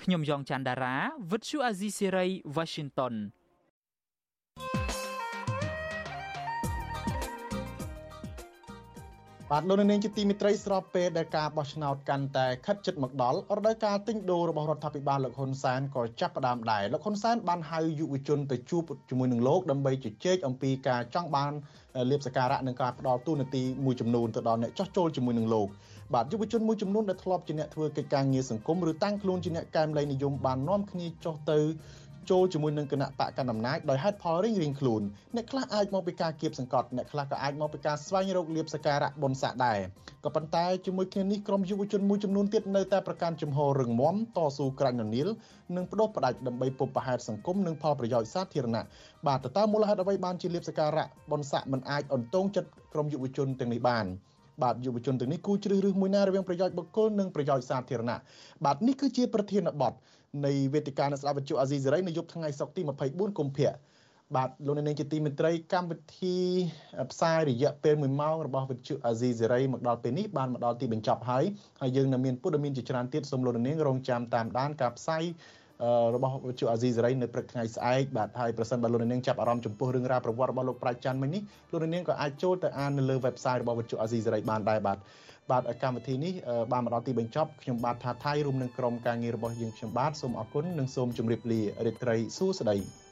ខ្ញុំយ៉ងច័ន្ទដារាវិទ្យុអាស៊ីសេរី Washington បាទលោកនាងជាទីមិត្តរីស្របពេលដែលការបោះឆ្នោតកាន់តែខិតជិតមកដល់រដូវកាលទិញដូររបស់រដ្ឋាភិបាលលោកហ៊ុនសែនក៏ចាប់ផ្ដើមដែរលោកហ៊ុនសែនបានហៅយុវជនទៅជួបជាមួយនឹងលោកដើម្បីជជែកអំពីការចង់បានលៀបសការៈនិងការផ្ដល់ទូនាទីមួយចំនួនទៅដល់អ្នកចោះចូលជាមួយនឹងលោកបាទយុវជនមួយចំនួនដែលធ្លាប់ជាអ្នកធ្វើកិច្ចការងារសង្គមឬតាំងខ្លួនជាអ្នកកែមលែងនិយមបាននាំគ្នាចុះទៅ ចូលជាមួយនឹងគណៈបកកណ្ដាលអំណាចដោយហេតុផលរៀងរៀងខ្លួនអ្នកខ្លះអាចមកពីការគៀបសង្កត់អ្នកខ្លះក៏អាចមកពីការស្វែងរកលៀបសការៈបុណ្យស័ក្តិដែរក៏ប៉ុន្តែជាមួយគ្នានេះក្រុមយុវជនមួយចំនួនទៀតនៅតែប្រកាន់ជំហររឹងមាំតស៊ូក្រាញ់ននៀលនិងបដិបដាច់ដើម្បីពុបប្រហែតសង្គមនិងផលប្រយោជន៍សាធារណៈបាទតើតើមូលហេតុអ្វីបានជាលៀបសការៈបុណ្យស័ក្តិមិនអាចអន្តងចិត្តក្រុមយុវជនទាំងនេះបានបាទយុវជនទាំងនេះគូជ្រើសរើសមួយណារវាងប្រយោជន៍បុគ្គលនិងប្រយោជន៍សាធារណៈបាទនេះគឺជាប្រធានបទ នៃវេទិកានៅស្ដាប់វិទ្យុអាស៊ីសេរីនៅយប់ថ្ងៃសុក្រទី24កុម្ភៈបាទលោកនាងជាទីមេត្រីកម្មវិធីផ្សាយរយៈពេល1ម៉ោងរបស់វិទ្យុអាស៊ីសេរីមកដល់ពេលនេះបានមកដល់ទីបញ្ចប់ហើយហើយយើងនៅមានព័ត៌មានជាច្រើនទៀតសូមលោកនាងរងចាំតាមដានការផ្សាយរបស់វិទ្យុអាស៊ីសេរីនៅព្រឹកថ្ងៃស្អែកបាទហើយប្រសិនបើលោកនាងចាប់អារម្មណ៍ចំពោះរឿងរ៉ាវប្រវត្តិរបស់លោកប្រាជ្ញច័ន្ទមិញនេះលោកនាងក៏អាចចូលទៅអាននៅលើ website របស់វិទ្យុអាស៊ីសេរីបានដែរបាទ បាទកម្មវិធីនេះបានមកដល់ទីបញ្ចប់ខ្ញុំបាទថាថៃរួមនឹងក្រុមការងាររបស់យើងខ្ញុំបាទសូមអរគុណនិងសូមជម្រាបលារីត្រីសួស្តី